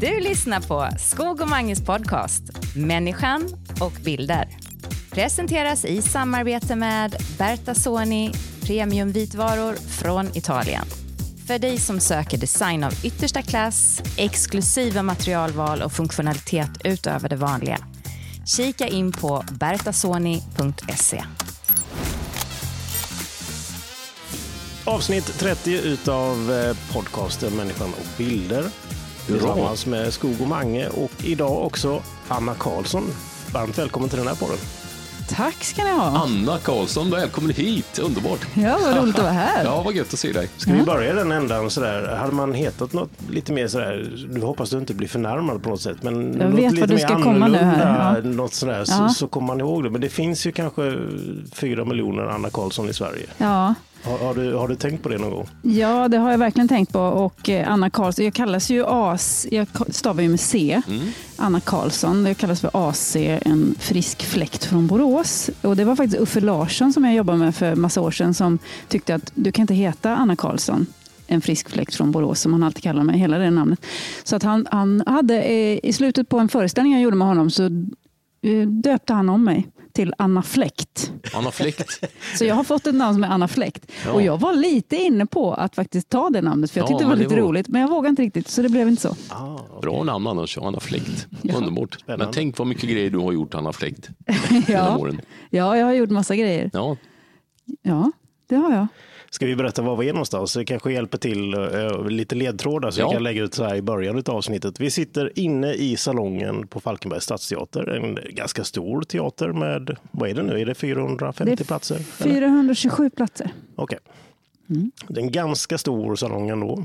Du lyssnar på Skog och Manges podcast Människan och bilder. Presenteras i samarbete med Berta Soni premiumvitvaror från Italien. För dig som söker design av yttersta klass, exklusiva materialval och funktionalitet utöver det vanliga. Kika in på bertasoni.se. Avsnitt 30 utav eh, podcasten Människan och bilder. Tillsammans med Skog och Mange och idag också Anna Karlsson. Varmt välkommen till den här podden. Tack ska ni ha. Anna Karlsson, välkommen hit. Underbart. Ja, vad roligt att vara här. Ja, vad gött att se dig. Ska vi börja i den ändan sådär? Hade man hetat något lite mer sådär, nu hoppas du inte blir förnärmad på något sätt, men Jag något vet lite vad du mer ska komma nu här, annorlunda, ja. något sådär, Ja. så, så kommer man ihåg det. Men det finns ju kanske fyra miljoner Anna Karlsson i Sverige. Ja. Har, har, du, har du tänkt på det någon gång? ja, det har jag verkligen tänkt på. Och eh, Anna Karlsson, jag kallas ju AS, jag stavar ju med C. Anna Karlsson, jag kallas för AC, en frisk fläkt från Borås. Och det var faktiskt Uffe Larsson som jag jobbade med för massa år sedan som tyckte att du kan inte heta Anna Karlsson. En frisk fläkt från Borås som han alltid kallar mig, hela det namnet. Så att han, han hade, eh, i slutet på en föreställning jag gjorde med honom så eh, döpte han om mig till Anna Fläkt. Anna Fläkt. Så jag har fått ett namn som är Anna Fläkt. Ja. Och jag var lite inne på att faktiskt ta det namnet, för jag Ja, tyckte det var lite var- roligt. Men jag vågade inte riktigt, så det blev inte så. Ah, Bra namn annars, Anna Fläkt. Underbart. Spännande. Men tänk vad mycket grejer du har gjort, Anna Fläkt. Ja, ja, jag har gjort massa grejer. Ja, Ja, det har jag. Ska vi berätta var vi är någonstans? Det kanske hjälper till eh, lite ledtrådar så Ja. vi kan lägga ut så här i början av avsnittet. Vi sitter inne i salongen på Falkenbergs stadsteater. En ganska stor teater med, vad är det nu, är det 450 Det är platser? eller? 427 platser. Okej. Det är en ganska stor salong ändå.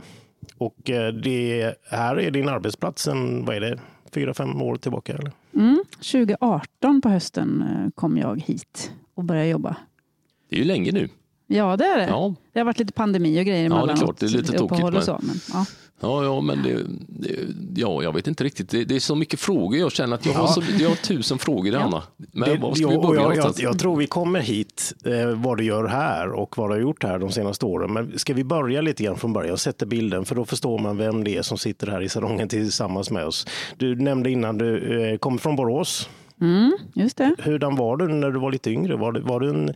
Och eh, det här är din arbetsplats sen, vad är det, fyra, fem år tillbaka? Eller? Mm. 2018 på hösten eh, kom jag hit och började jobba. det är ju länge nu. Ja, det är det. Ja, Det har varit lite pandemi och grejer det är emellanåt. klart, det är lite tokigt, men- Så, men, ja. ja, ja men det, det, ja, jag vet inte riktigt. Det, det är så mycket frågor. Jag känner att jag har, så, jag har tusen frågor, Anna. Men Det- var ska vi jag, börja jag, jag, jag tror vi kommer hit, eh, vad du gör här och vad du har gjort här de senaste åren. Men ska vi börja lite grann från början och sätta bilden, för då förstår man vem det är som sitter här i salongen tillsammans med oss. Du nämnde innan, du eh, kommer från Borås. Mm, just det. Hurdan var du när du var lite yngre? Var du, var du en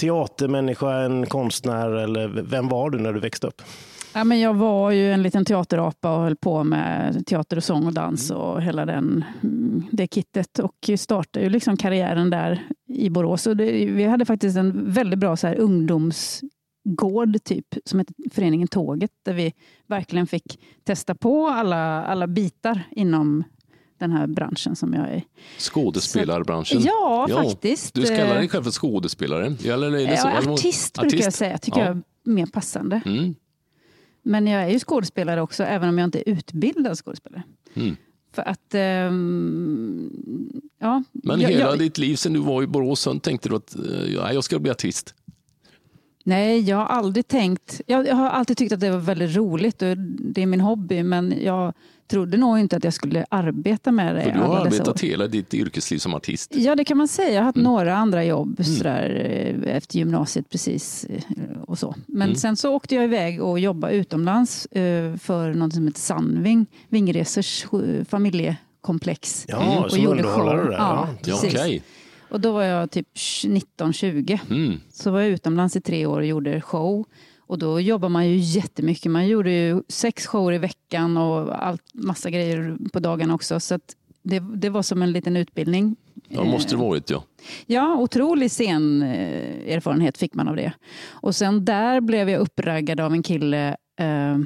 teatermänniska, en konstnär eller vem var du när du växte upp? Ja, men jag var ju en liten teaterapa och höll på med teater och sång och dans och hela den, mm, det kittet. Och startade ju liksom karriären där i Borås. Och det, vi hade faktiskt en väldigt bra så här, ungdomsgård typ, som hette Föreningen Tåget, där vi verkligen fick testa på alla, alla bitar inom den här branschen som jag är. Skådespelarbranschen. Ja, faktiskt. Du kallar dig själv för skådespelare? Eller är det Ja, så? Eller- artist brukar jag säga, tycker Ja. jag är mer passande. Mm. Men jag är ju skådespelare också, även om jag inte är utbildad skådespelare. Mm. För att... ehm, ja, Men jag, hela jag, ditt liv sedan du var i Borås, tänkte du att eh, ja, jag ska bli artist? Nej, jag har aldrig tänkt... Jag, jag har alltid tyckt att det var väldigt roligt och det är min hobby. Men jag trodde nog inte att jag skulle arbeta med det För du har alla dessa arbetat år. hela ditt yrkesliv som artist. Ja, det kan man säga. Jag har haft Mm. några andra jobb sådär, eh, efter gymnasiet precis. eh, och så. Men Mm. sen så åkte jag iväg och jobbade utomlands eh, för något som heter Sandving, Vingresers familjekomplex. Ja, Och som gjorde underhållare där. Ja. Ja. Okej. Och då var jag typ 19-20. Mm. Så var jag utomlands i tre år och gjorde show. Och då jobbar man ju jättemycket. Man gjorde ju sex shower i veckan och allt, massa grejer på dagarna också. Så att det, det var som en liten utbildning. Ja, måste det varit ja. Ja, otrolig scen eh, erfarenhet fick man av det. Och sen där blev jag uppraggad av en kille. Eh,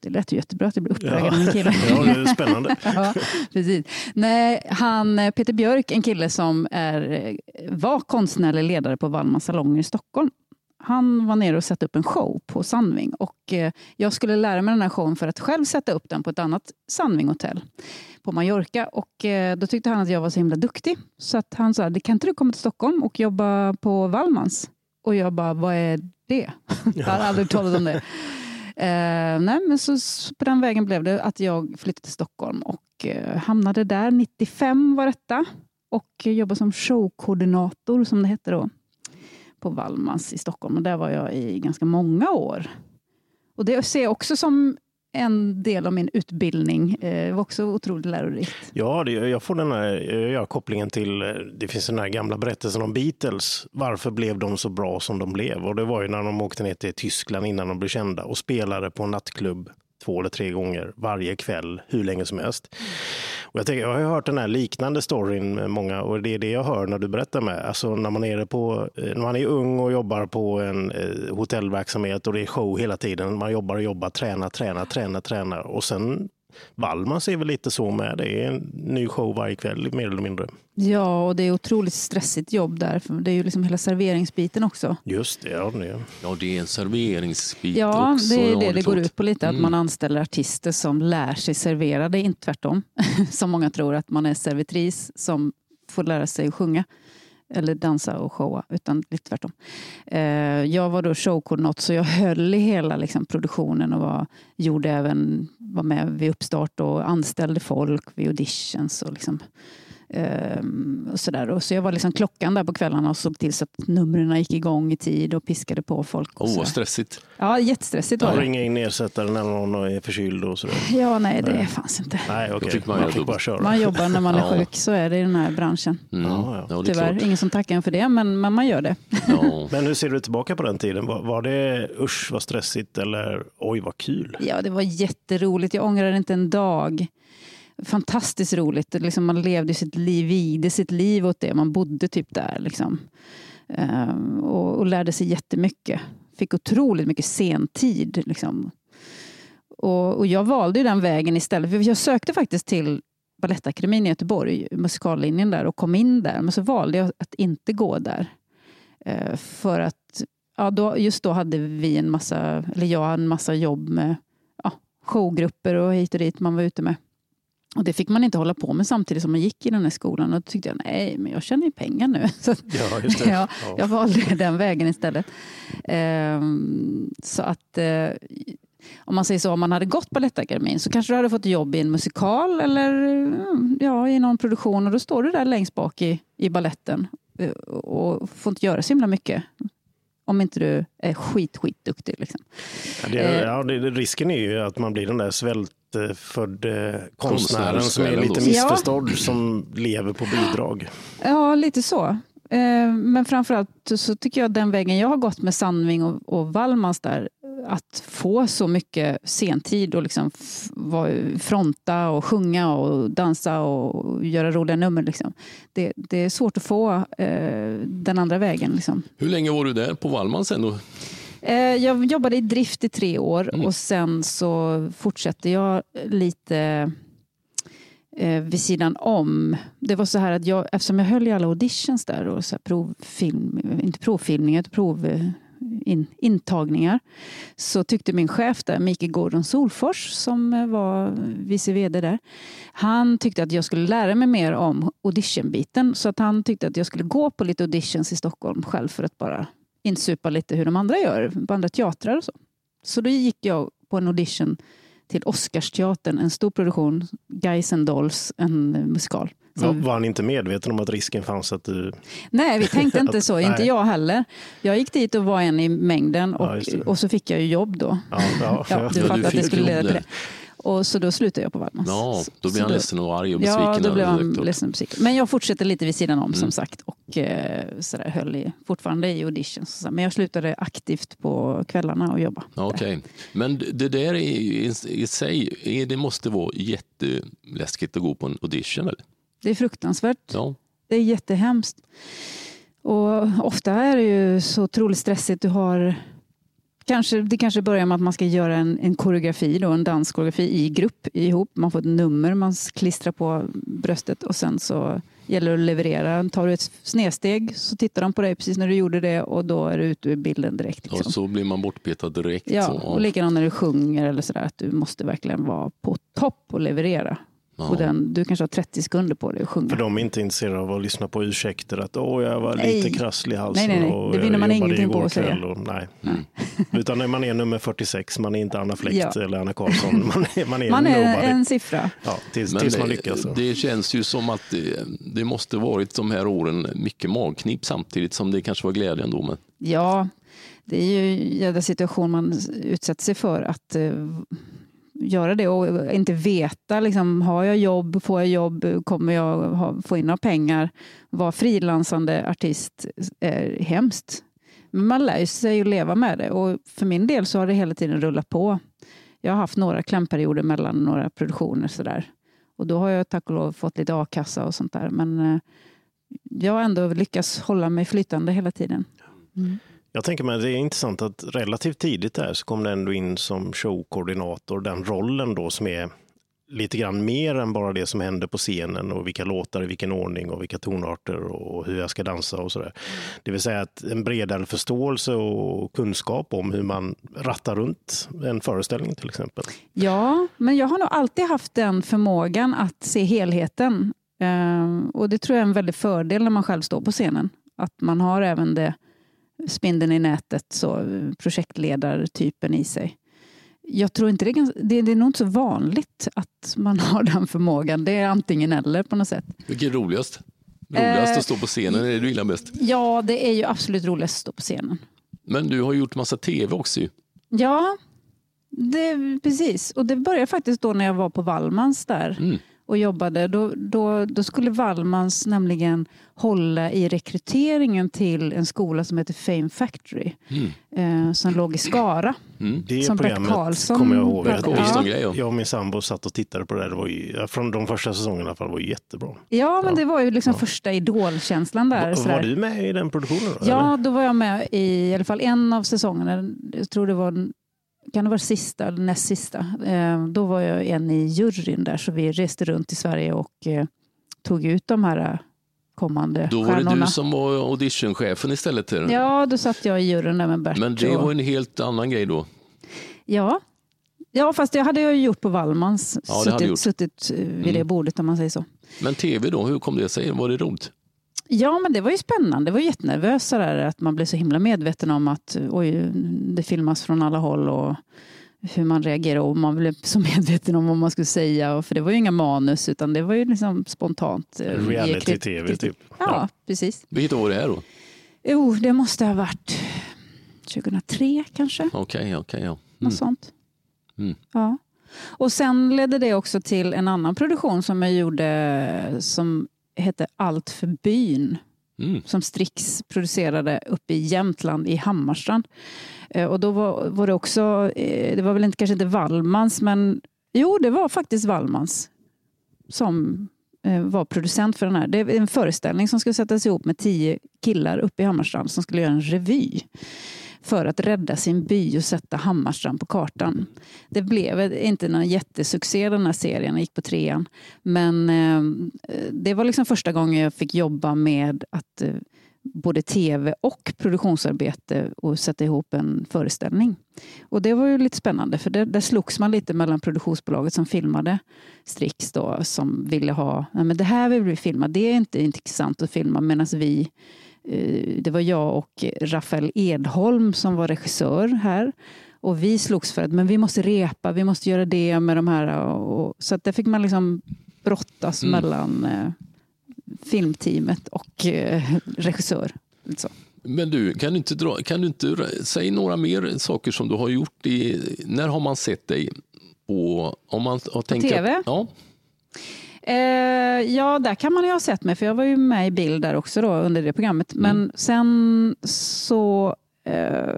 det lät ju jättebra att jag blev uppraggad av en kille. Ja, det är spännande. ja, precis. Nej, han, eh, Peter Björk, en kille som är, eh, var konstnärlig ledare på Wallmans salonger i Stockholm. Han var nere och satte upp en show på Sandving och eh, jag skulle lära mig den här showen för att själv sätta upp den på ett annat Sandvinghotell på Mallorca. Och eh, då tyckte han att jag var så himla duktig. Så att han sa, kan inte du komma till Stockholm och jobba på Wallmans? Och jag bara, vad är det? jag har aldrig talat om det. Eh, nej, men så, så på den vägen blev det att jag flyttade till Stockholm och eh, hamnade där. 95 var detta. Och eh, jobbade som showkoordinator, som det hette då, på Wallmans i Stockholm. Och där var jag i ganska många år. Och det ser jag också som en del av min utbildning. Eh, det var också otroligt lärorikt. Ja, det, jag får den här jag kopplingen till, eh, det finns den här gamla berättelsen om Beatles. Varför blev de så bra som de blev? Och det var ju när de åkte ner till Tyskland innan de blev kända och spelade på en nattklubb två eller tre gånger varje kväll, hur länge som helst. Och jag, tänker, jag har ju hört den här liknande storyn med många och det är det jag hör när du berättar med. Alltså när man är, på, eh, när man är ung och jobbar på en eh, hotellverksamhet och det är show hela tiden. Man jobbar och jobbar, tränar, tränar, tränar, tränar och sen Wallmans är väl lite så med. Det är en ny show varje kväll mer eller mindre. Ja, och det är otroligt stressigt jobb där. För det är ju liksom hela serveringsbiten också. Just det, ja, det. Ja, det är en serveringsbit Ja, också. det är ja, det det går ut på lite. Att Mm. man anställer artister som lär sig servera. Det är inte tvärtom. Som många tror att man är servitris som får lära sig att sjunga. Eller dansa och showa. Utan lite tvärtom. Eh, Jag var då showkoordinator så jag höll i hela liksom, produktionen och var, gjorde även, var med vid uppstart och anställde folk vid auditions. Och liksom, Ehm, och sådär. Och så jag var liksom klockan där på kvällarna och såg till så att numren gick igång i tid och piskade på folk. Åh, sådär. vad stressigt. ja, jättestressigt var det. ringer in ersättaren när någon är förkyld och sådär. Ja, nej, det fanns inte. Nej, fick man Man fick bara köra. Man jobbar när man är sjuk, så är det i den här branschen. Mm. Ja, ja. Ja, det är Tyvärr, ingen som tackar en för det, men, men man gör det. Ja. Men hur ser du tillbaka på den tiden? Var, var det usch vad stressigt eller oj vad kul? Ja, det var jätteroligt. Jag ångrar inte en dag. Fantastiskt roligt. Liksom man levde sitt liv, vigde sitt liv åt det. Man bodde typ där. Liksom. Ehm, och, och lärde sig jättemycket. Fick otroligt mycket sentid. Liksom. Och, och jag valde ju den vägen istället. För jag sökte faktiskt till Balettakademin i Göteborg, musikallinjen där och kom in där. Men så valde jag att inte gå där. Eh, för att ja, då, just då hade vi en massa, eller jag en massa jobb med ja, showgrupper och hit och dit man var ute med. Och det fick man inte hålla på med samtidigt som man gick i den här skolan. Och då tyckte jag, nej, men jag tjänar ju pengar nu. Så Ja, just det. Ja, Ja. jag valde den vägen istället. Ehm, så att eh, om man säger så, om man hade gått Balettakademin så kanske du hade fått jobb i en musikal eller mm, ja, i någon produktion och då står du där längst bak i, i balletten eh, och får inte göra så himla mycket. Om inte du är skit, skitduktig. Liksom. Ja, det, Eh. ja, det, risken är ju att man blir den där svältfödde konstnären som är lite missförstådd som lever på bidrag. Ja, lite så. Eh, Men framförallt så tycker jag den vägen jag har gått med Sandving och, och Wallmans där, att få så mycket sentid och liksom fronta och sjunga och dansa och göra roliga nummer. Liksom. Det, det är svårt att få eh, den andra vägen. Liksom. Hur länge var du där på Wallman sen då? Eh, Jag jobbade i drift i tre år och sen så fortsatte jag lite eh, vid sidan om. Det var så här att jag, eftersom jag höll i alla auditions där och så provfilm, inte provfilmningar, utan prov, eh, in, intagningar, så tyckte min chef där, Mikael Gordon Solfors, som eh, var vice vd där, han tyckte att jag skulle lära mig mer om auditionbiten. Så att han tyckte att jag skulle gå på lite auditions i Stockholm själf för att bara insupa lite hur de andra gör på andra teatrar och så. Så då gick jag på en audition till Oscarsteatern, en stor produktion, Guys and Dolls, en musikal. Som- var han inte medveten om att risken fanns att du... Nej, vi tänkte inte så, inte jag heller. Jag gick dit och var en i mängden Ja, och, det. och så fick jag ju jobb då. Ja, ja, Ja, ja. du Ja, fattar du att det skulle leda till det. Och så då slutade jag på Wallmans. Ja, då blev han ledsen och arg och Ja, besviken. då blev han ledsen och besviken. Men jag fortsatte lite vid sidan om som Mm. sagt och eh, så där, höll i, fortfarande i auditions. Men jag slutade aktivt på kvällarna och jobba. Ja, Okej, men det där i, i, i sig, är- det måste vara jätteläskigt att gå på en audition eller? Det är fruktansvärt. Ja. Det är jättehemskt. Och ofta är det ju så otroligt stressigt. Du har Kanske, det kanske börjar med att man ska göra en, en koreografi, då, en danskoreografi i grupp ihop. Man får ett nummer man klistrar på bröstet och sen så gäller det att leverera. Tar du ett snedsteg så tittar de på dig precis när du gjorde det och då är du ute ur bilden direkt. Och Liksom. så blir man bortpetad direkt. Ja, så, och likadant när du sjunger eller sådär, att du måste verkligen vara på topp och leverera. Ja. Och den, du kanske har 30 sekunder på dig att sjunga. För de är inte intresserade av att lyssna på ursäkter att åh, jag var Nej. lite krasslig i halsen. Nej, nej, nej. och Det vinner jag man ingenting på att säga. Och, nej. Mm. Utan när man är nummer 46, man är inte Anna Fläkt Ja. eller Anna Karlsson. Man är, man är Man är nobody. en siffra. Ja, tills, Men tills man det- lyckas. så. Det känns ju som att det, det måste varit de här åren mycket magknip samtidigt som det kanske var glädje ändå. Men, Ja, det är ju en jävla situation man utsätter sig för. Att, eh, göra det och inte veta, liksom, har jag jobb, får jag jobb, kommer jag ha, få in några pengar? Vara frilansande artist är hemskt. Men man lär sig att leva med det och för min del så har det hela tiden rullat på. Jag har haft några klämperioder mellan några produktioner sådär. Och då har jag tack och lov fått lite a-kassa och sånt där. Men eh, jag har ändå lyckats hålla mig flytande hela tiden. Mm. Jag tänker mig att det är intressant att relativt tidigt där så kom du ändå in som showkoordinator, den rollen då som är lite grann mer än bara det som händer på scenen och vilka låtar i vilken ordning och vilka tonarter och hur jag ska dansa och sådär. Det vill säga att en bredare förståelse och kunskap om hur man rattar runt en föreställning till exempel. Ja, men jag har nog alltid haft den förmågan att se helheten. Ehm, och det tror jag är en väldig fördel när man själv står på scenen. Att man har även det spindeln i nätet, så projektledartypen i sig. Jag tror inte det, är, det, det är nog inte så vanligt att man har den förmågan. Det är antingen eller på något sätt. Vilket är roligast? Roligast eh, att stå på scenen, är det du gillar mest? Ja, det är ju absolut roligast att stå på scenen. Men du har gjort massa tv också ju. Ja, det, precis. Och det började faktiskt då när jag var på Wallmans där. Mm och jobbade, då, då, då skulle Wallmans nämligen hålla i rekryteringen till en skola som heter Fame Factory, mm. eh, som låg i Skara. Mm. Det som programmet Karlsson kommer jag ihåg. Jag, jag och min sambo satt och tittade på det. det var ju, från de första säsongerna i alla fall, var ju jättebra. Ja, men ja. det var ju liksom ja. första idolkänslan där. Var, var, du med i den produktionen? Då, ja, eller? då var jag med i, i alla fall en av säsongerna. Jag tror det var kan det vara sista eller näst sista. Eh, då var jag en i juryn där så vi reste runt i Sverige och eh, tog ut de här eh, kommande Då var det du som var auditionchefen istället? Till Ja, då satt jag i juryn där med Bert. Men det var en helt annan grej då? Ja, ja fast det hade jag gjort på Wallmans. Ja, suttit, suttit vid mm. det bordet om man säger så. Men tv då, hur kom det sig? Var det roligt? Ja, men det var ju spännande. Det var jättenervöst där, att man blev så himla medveten om att oj, det filmas från alla håll och hur man reagerar och man blev så medveten om vad man skulle säga. För det var ju inga manus utan det var ju liksom spontant. Eh, Reality-tv typ. Ja, ja, precis. Vilket år är det här då? Jo, det måste ha varit 2003 kanske. Okej, okay, okej. Okay, ja. Mm. Något sånt. Mm. Ja. Och sen ledde det också till en annan produktion som jag gjorde som hette Allt för byn. Mm. Som Strix producerade uppe i Jämtland, i Hammarstrand. Eh, och då var, var, det också, eh, det var väl inte, kanske inte Wallmans, men jo, det var faktiskt Wallmans som eh, var producent för den här. Det är en föreställning som skulle sättas ihop med tio killar uppe i Hammarstrand som skulle göra en revy för att rädda sin by och sätta Hammarstrand på kartan. Det blev inte någon jättesuccé den här serien, jag gick på trean. Men eh, det var liksom första gången jag fick jobba med att eh, både tv och produktionsarbete och sätta ihop en föreställning. Och det var ju lite spännande för där, där slogs man lite mellan produktionsbolaget som filmade Strix då, som ville ha, men det här vill vi filma, det är inte intressant att filma medan vi det var jag och Rafael Edholm som var regissör här. Och vi slogs för att men vi måste repa, vi måste göra det med de här. Och, så att där fick man liksom brottas mm. mellan eh, filmteamet och eh, regissör. Så. Men du, kan du inte, dra, kan du inte säga några mer saker som du har gjort? I, när har man sett dig på, om man har på tv? Att, ja. Eh, ja, där kan man ju ha sett mig, för jag var ju med i bild där också då, under det programmet. Mm. Men sen så eh,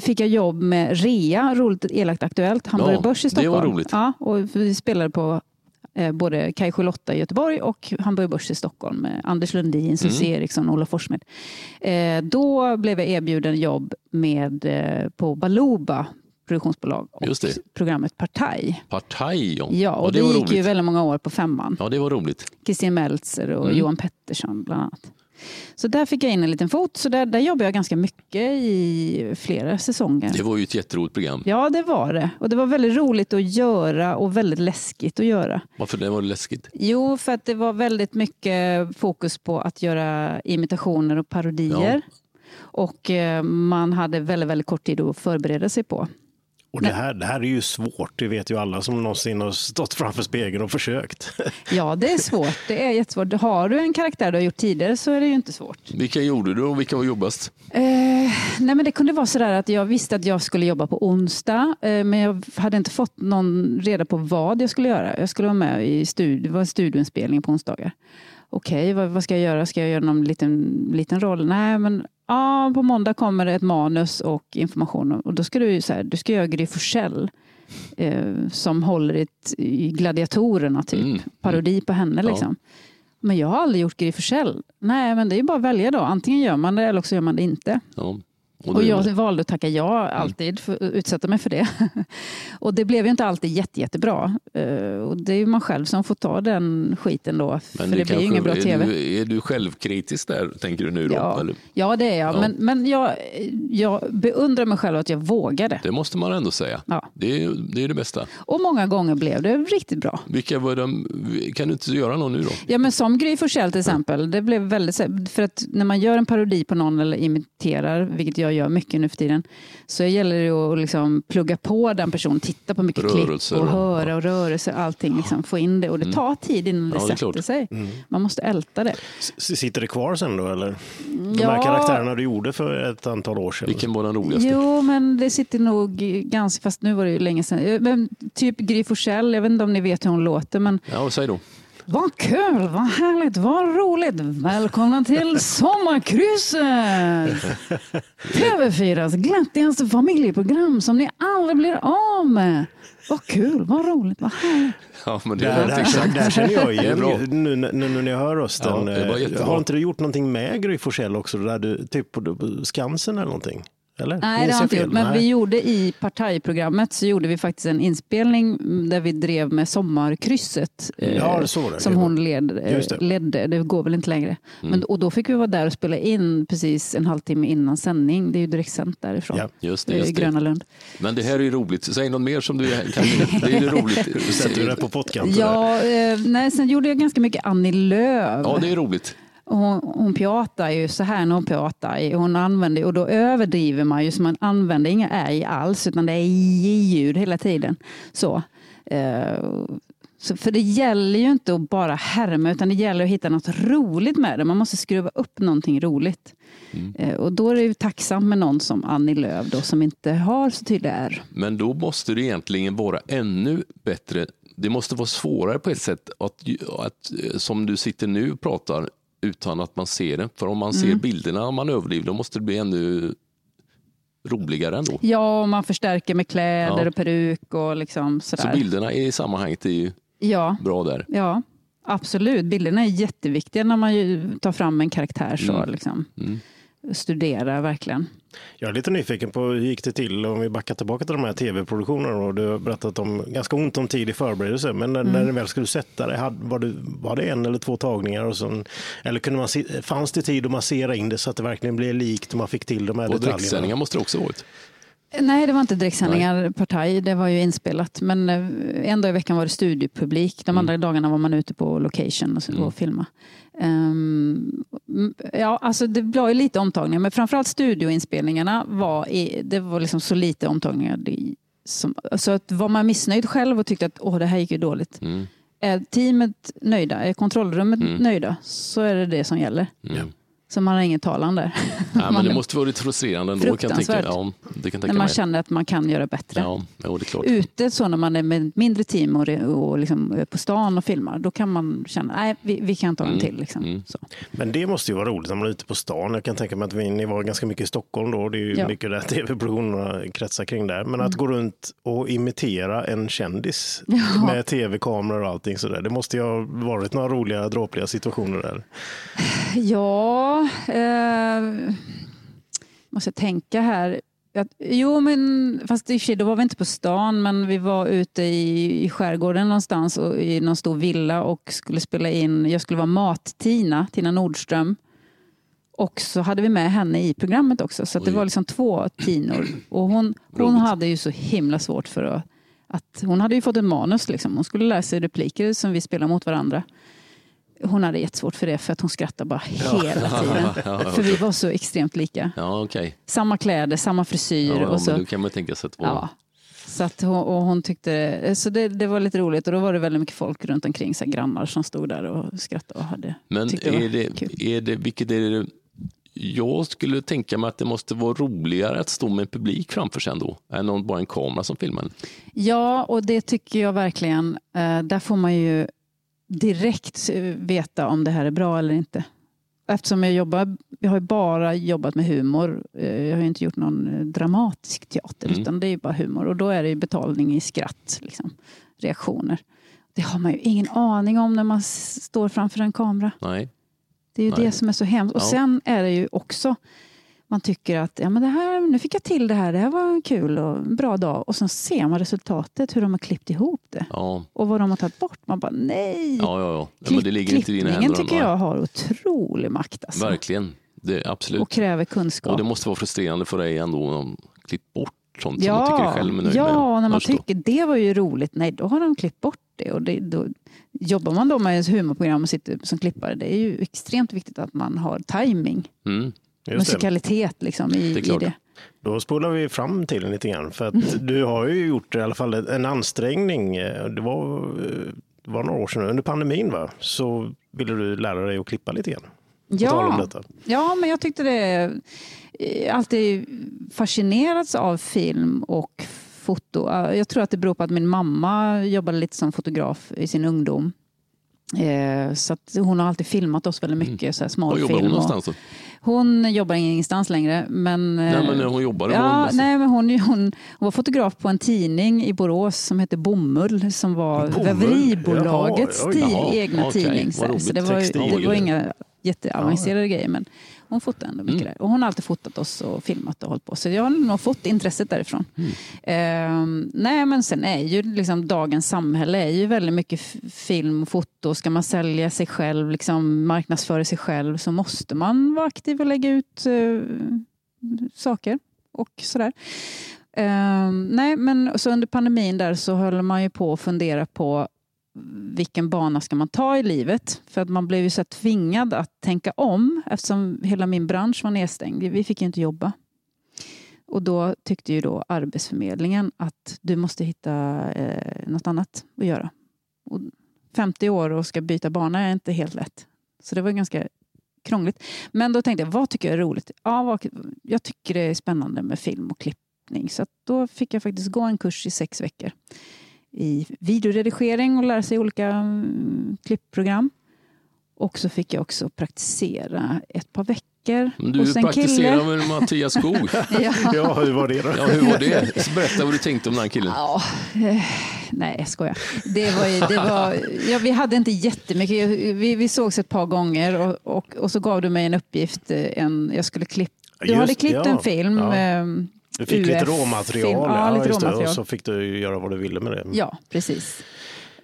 fick jag jobb med REA, Roligt Elakt Aktuellt, Hamburger ja, Börs i Stockholm. Det var roligt. Ja, och vi spelade på eh, både Kaj Lotta i Göteborg och Hamburger Börs i Stockholm med Anders Lundin, Susie mm. Eriksson och Olof Forssmed. Eh, då blev jag erbjuden jobb med, eh, på Baluba produktionsbolag och programmet Partaj. Partaj, ja. ja och det, det gick roligt. ju väldigt många år på femman. Ja, det var roligt. Kristin Meltzer och mm. Johan Pettersson bland annat. Så där fick jag in en liten fot. Så där, där jobbade jag ganska mycket i flera säsonger. Det var ju ett jätteroligt program. Ja, det var det. Och det var väldigt roligt att göra och väldigt läskigt att göra. Varför det var det läskigt? Jo, för att det var väldigt mycket fokus på att göra imitationer och parodier. Ja. Och eh, man hade väldigt, väldigt kort tid att förbereda sig på. Och det här, det här är ju svårt, det vet ju alla som någonsin har stått framför spegeln och försökt. Ja, det är svårt. Det är jättesvårt. Har du en karaktär du har gjort tidigare så är det ju inte svårt. Vilka gjorde du och vilka var jobbigast? Eh, nej men det kunde vara sådär att jag visste att jag skulle jobba på onsdag, eh, men jag hade inte fått någon reda på vad jag skulle göra. Jag skulle vara med i studi- det var en studioinspelning på onsdagar. Okej, vad, vad ska jag göra? Ska jag göra någon liten, liten roll? Nej, men ja, på måndag kommer det ett manus och information. Och då ska du, så här, du ska göra Gry Forssell eh, som håller i, Gladiatorerna, typ. Mm. Parodi på henne. Ja. Liksom. Men jag har aldrig gjort Gry Forssell. Nej, men det är ju bara att välja då. Antingen gör man det eller också gör man det inte. Ja. Och det- jag valde att tacka ja alltid, för utsätta mig för det. och det blev ju inte alltid jätte, jättebra. Eh, och det är ju man själv som får ta den skiten då, för det, blir ju ingen bra är tv. Du, är du självkritisk där, tänker du nu? Då, Ja, eller? ja, det är jag. Ja. Men, men jag, jag beundrar mig själv att jag vågade. Det måste man ändå säga. Ja. Det, är, det är det bästa. Och många gånger blev det riktigt bra. Vilka var de, kan du inte göra någon nu då? Ja, men som Gry Forssell till exempel. Det blev väldigt, för att när man gör en parodi på någon eller imiterar, vilket jag gör mycket nu för tiden, så gäller det att liksom plugga på den personen, titta på mycket Rörelser klipp och och- höra och rörelser, allting, liksom, få in det. Och det tar tid innan det Ja, det sätter klart. sig. Man måste älta det. S- Sitter det kvar sen då eller? De Ja. här karaktärerna du gjorde för ett antal år sedan. Vilken var den roligaste? Jo, men det sitter nog ganska, fast nu var det ju länge sedan. Eh, Men typ Gry Forssell, jag vet inte om ni vet hur hon låter, men Ja, säg då. Vad kul, vad härligt, vad roligt. Välkomna till Sommarkrysset! TV4s glättigaste familjeprogram som ni aldrig blir av med. Vad kul, vad roligt, vad härligt. Ja, men det känner jag igen nu, nu, nu när jag hör rösten. Ja, Eh, har inte du gjort någonting med Gry Forssell också? Där du, typ på på Skansen eller någonting? Eller? Nej, det har inte gjort. Men Nej. vi gjorde i partajprogrammet så gjorde vi faktiskt en inspelning där vi drev med Sommarkrysset. eh, Ja, det. Som hon led, eh, det. ledde. Det går väl inte längre. Men, och då fick vi vara där och spela in precis en halvtimme innan sändning. Det är ju direktsänt därifrån. Ja, Just det, just. Gröna Lund. Men det här är ju roligt. Säg något mer som du kan. Det är ju roligt. Du sätter det på pottkanten. Ja, eh, nej, sen gjorde jag ganska mycket Annie Lööf. Ja, det är roligt. Hon, hon pratar ju så här när hon pratar. Hon använder, och då överdriver man ju så man använder inga ej alls utan det är j-ljud hela tiden. Så. Eh, så, för det gäller ju inte att bara härma utan det gäller att hitta något roligt med det. Man måste skruva upp någonting roligt. Eh, och då är det ju tacksamt med någon som Annie Lööf då, som inte har så tydliga R. Men då måste det egentligen vara ännu bättre. Det måste vara svårare på ett sätt att, att eh, som du sitter nu och pratar utan att man ser det. För om man ser Mm. bilderna och man överdriver då måste det bli ännu roligare ändå. Ja, och man förstärker med kläder Ja. och peruk och liksom Så sådär. bilderna i sammanhanget är ju Ja, bra där. Ja, absolut. Bilderna är jätteviktiga när man ju tar fram en karaktär. så Mm. liksom. Mm. Studera verkligen. Jag är lite nyfiken på hur gick det till om vi backar tillbaka till de här tv-produktionerna. Och du har berättat om ganska ont om tid i förberedelse. Men när, Mm. när du väl skulle sätta det, hade- var det, var det en eller två tagningar? Och sen, eller kunde man, se- fanns det tid att massera in det så att det verkligen blev likt och man fick till de här Och detaljerna? direktsändningar måste det också varit. Nej, det var inte direktsändningar partaj. Det var ju inspelat. Men eh, en dag i veckan var det studiepublik. De andra dagarna var man ute på location och, så- och filma. Mm, ja, alltså det var ju lite omtagningar. Men framförallt studioinspelningarna var, i, det var liksom så lite omtagningar. Det, som, så att var man missnöjd själv och tyckte att Åh, det här gick ju dåligt. Mm. Är teamet nöjda, är kontrollrummet Mm. nöjda, så är det det som gäller. Mm. Så man har ingen talan där. Ja, men det måste vara lite frustrerande ändå. Kan tänka. Fruktansvärt. Ja, det kan jag när tänka man mig. känner att man kan göra bättre. Ja, jo, det är klart. Ute så när man är med mindre team och, och liksom på stan och filmar, då kan man känna nej vi, vi kan ta en Mm. till. Liksom. Mm. Så. Men det måste ju vara roligt när man är ute på stan. Jag kan tänka mig att vi, ni var ganska mycket i Stockholm då. Det är ju Ja. mycket där tv-produktionerna kretsar kring där. Men Mm. att gå runt och imitera en kändis Ja. med tv-kameror och allting sådär. Det måste ju ha varit några roliga, dråpliga situationer där. Ja, eh, måste tänka här. Jo, men fast i och för sig, då var vi inte på stan, men vi var ute i, i skärgården någonstans och, i någon stor villa och skulle spela in. Jag skulle vara Mat-Tina, Tina Nordström. Och så hade vi med henne i programmet också, så det var liksom två Tinor. Och hon, hon hade ju så himla svårt för att, att... Hon hade ju fått ett manus, liksom. hon skulle lära sig repliker som vi spelar mot varandra. Hon hade jättesvårt för det för att hon skrattade bara hela tiden. Ja, ja, För vi var så extremt lika. Ja, okej. Samma kläder, samma frisyr. Ja, ja, och så, men då kan man tänka sig att det var... ja. Så att hon, och hon tyckte, så det, det var lite roligt och då var det väldigt mycket folk runt omkring, så grannar som stod där och skrattade och hade, Men det är det, kul. är det, vilket är det, jag skulle tänka mig att det måste vara roligare att stå med en publik framför sig ändå, än om bara en kamera som filmar. Ja, och det tycker jag verkligen. Eh, där får man ju direkt veta om det här är bra eller inte. Eftersom jag jobbar, jag har bara jobbat med humor. Eh, jag har inte gjort någon eh, dramatisk teater, Mm. utan det är bara humor. Och då är det betalning i skratt, liksom, reaktioner. Det har man ju ingen aning om när man står framför en kamera. Nej. Det är ju Nej. det som är så hemskt. Och Ja. sen är det ju också, man tycker att ja, men det här, nu fick jag till det här, det här var kul och en bra dag. Och sen ser man resultatet, hur de har klippt ihop det. Ja, Och vad de har tagit bort. Man bara nej. ja, ja. ja. ja Klipp- men det ligger inte i dina händer. tycker jag har otrolig makt. Alltså. Verkligen. Det, absolut. Och kräver Och kunskap. det måste vara frustrerande för dig ändå om de klippt bort sånt som man tycker själv är nöjd med. ja, när man tycker det var ju roligt. Nej, då har de klippt bort det. Och det då, jobbar man då med ett humorprogram och sitter som klippare, det är ju extremt viktigt att man har timing, Mm. Just det. musikalitet liksom, i, Det i det. Då spolar vi fram till den lite grann. För att du har ju gjort i alla fall en ansträngning. Det var, det var några år sedan, under pandemin va? Så ville du lära dig att klippa lite grann. Ja, ja, men jag tyckte det eh, alltid fascinerats av film och foto. Jag tror att det beror på att min mamma jobbade lite som fotograf i sin ungdom. Eh, Så att hon har alltid filmat oss väldigt mycket, så här Mm. Var jobbar hon och- någonstans? Då? Hon jobbar ingenstans längre. Men, Nej, eh, men när hon jobbade Ja, hon nej, men hon, hon, hon var fotograf på en tidning i Borås som hette Bomull som var väveribolagets egna okej, tidning. Så, så det var, det var inga jätteavancerade grejer men hon fotade ändå mycket Mm. där. Och hon har alltid fotat oss och filmat och hållit på. Så jag har nog fått intresset därifrån. Mm. Ehm, nej men sen är ju liksom dagens samhälle är ju väldigt mycket film och foto. Ska man sälja sig själv, liksom marknadsföra sig själv så måste man vara aktiv och lägga ut eh, saker och sådär. Ehm, nej, men så under pandemin där så höll man ju på att fundera på vilken bana ska man ta i livet? För att man blev ju så tvingad att tänka om eftersom hela min bransch var nedstängd. Vi fick ju inte jobba. Och då tyckte ju då Arbetsförmedlingen att du måste hitta eh, något annat att göra. Och 50 år och ska byta bana är inte helt lätt. Så det var ganska krångligt. Men då tänkte jag, vad tycker jag är roligt? Ja, vad, jag tycker det är spännande med film och klippning. Så att då fick jag faktiskt gå en kurs i sex veckor i videoredigering och lära sig olika mm, klippprogram. Och så fick jag också praktisera ett par veckor Du hos en praktiserar kille. med Mattias Skog. Ja. Ja, hur var det då? Ja, hur var det? Så Berätta vad du tänkte om den här killen. Ja, eh, nej, jag skojar. Det var, det var, ja, vi hade inte jättemycket. Vi, vi sågs ett par gånger och, och, och så gav du mig en uppgift. eh, En, jag skulle klipp, du Just- hade klippt ja. en film. Ja. Du fick lite UF-film. råmaterial. Ja, lite det. råmaterial. Och så fick du göra vad du ville med det. Ja, precis.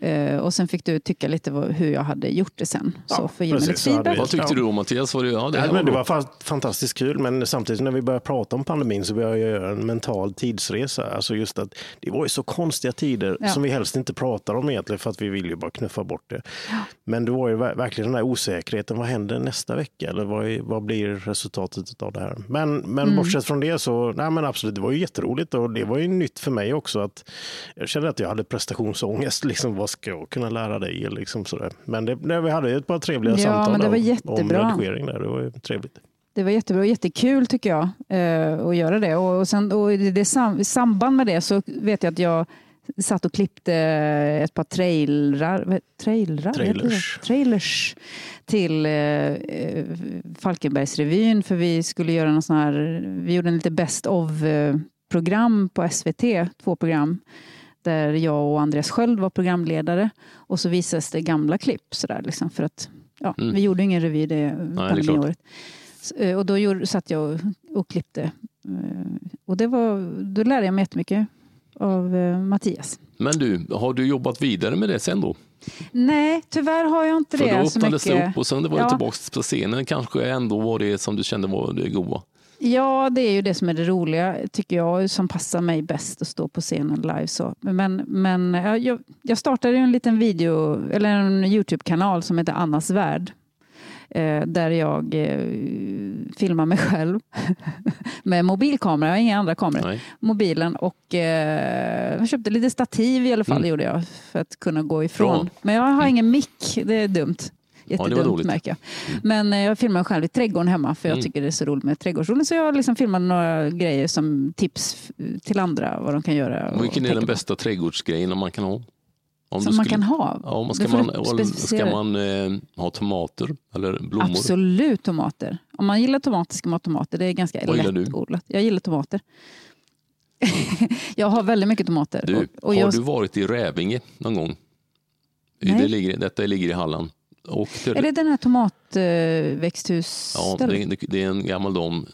Eh, och sen fick du tycka lite hur jag hade gjort det sen. Så Ja, för att ge mig precis, lite så feedback. Vad tyckte Ja. du om Mattias? Var det, ja, det, Nej, men det var fa- fantastiskt kul, men samtidigt när vi började prata om pandemin så började jag göra en mental tidsresa. Alltså just att det var ju så konstiga tider Ja. som vi helst inte pratar om egentligen för att vi vill ju bara knuffa bort det. Men det var ju ver- verkligen den här osäkerheten. Vad händer nästa vecka? Eller vad, är, vad blir resultatet av det här? Men, men Mm. bortsett från det så, nej men absolut, det var ju jätteroligt och det var ju nytt för mig också att jag kände att jag hade prestationsångest. Liksom, vad ska jag kunna lära dig? Liksom sådär. Men det, det, vi hade ett par trevliga Ja, samtal men det var om, om jättebra. redigering där. Det var trevligt. Det var jättebra och jättekul tycker jag eh, att göra det. Och, och, sen, och i, det sam, i samband med det så vet jag att jag satt och klippte ett par trailrar, trailrar det? Trailers. trailers till eh, eh, Falkenbergsrevyn för vi skulle göra någon sån här, vi gjorde en lite best of eh, program på SVT, två program där jag och Andreas Sköld var programledare och så visades det gamla klipp sådär liksom för att ja, Mm. vi gjorde ingen revy det pandemiåret. Eh, Och då gjorde, satt jag och, och klippte. Eh, Och det var, då lärde jag mig jättemycket av eh, Mattias. Men du, har du jobbat vidare med det sen då? Nej, tyvärr har jag inte För det då så öppnades det upp och sen det var Ja. tillbaka på scenen kanske ändå var det som du kände var det goda. Ja, det är ju det som är det roliga, tycker jag, som passar mig bäst att stå på scenen live. Så. Men, men ja, jag, jag startade en liten video, eller en Youtube-kanal som heter Annas värld. eh, där jag eh, filmar mig själv med mobilkamera. Jag har inga andra kameror. Nej. Mobilen och eh, jag köpte lite stativ i alla fall Mm. gjorde jag för att kunna gå ifrån. Bra. Men jag har ingen mick. Det är dumt. Jättedumt dåligt. märker jag. Men eh, jag filmar själv i trädgården hemma för jag Mm. tycker det är så roligt med trädgårdsodling. Så jag liksom filmat några grejer som tips till andra vad de kan göra. Vilken är den på. bästa trädgårdsgrejen man kan ha? Om Som man skulle- kan ha? Ja, om man ska, man, ska man eh, ha tomater eller blommor? Absolut tomater. Om man gillar tomater ska man ha tomater. Det är ganska Vad lättodlat. Jag gillar tomater. jag har väldigt mycket tomater. Du, och, och har jag, du varit i Rävinge någon gång? Nej. Det ligger, detta ligger i Halland. Det, Är det den här tomatväxthus? ja, det, det, är en gammal dam,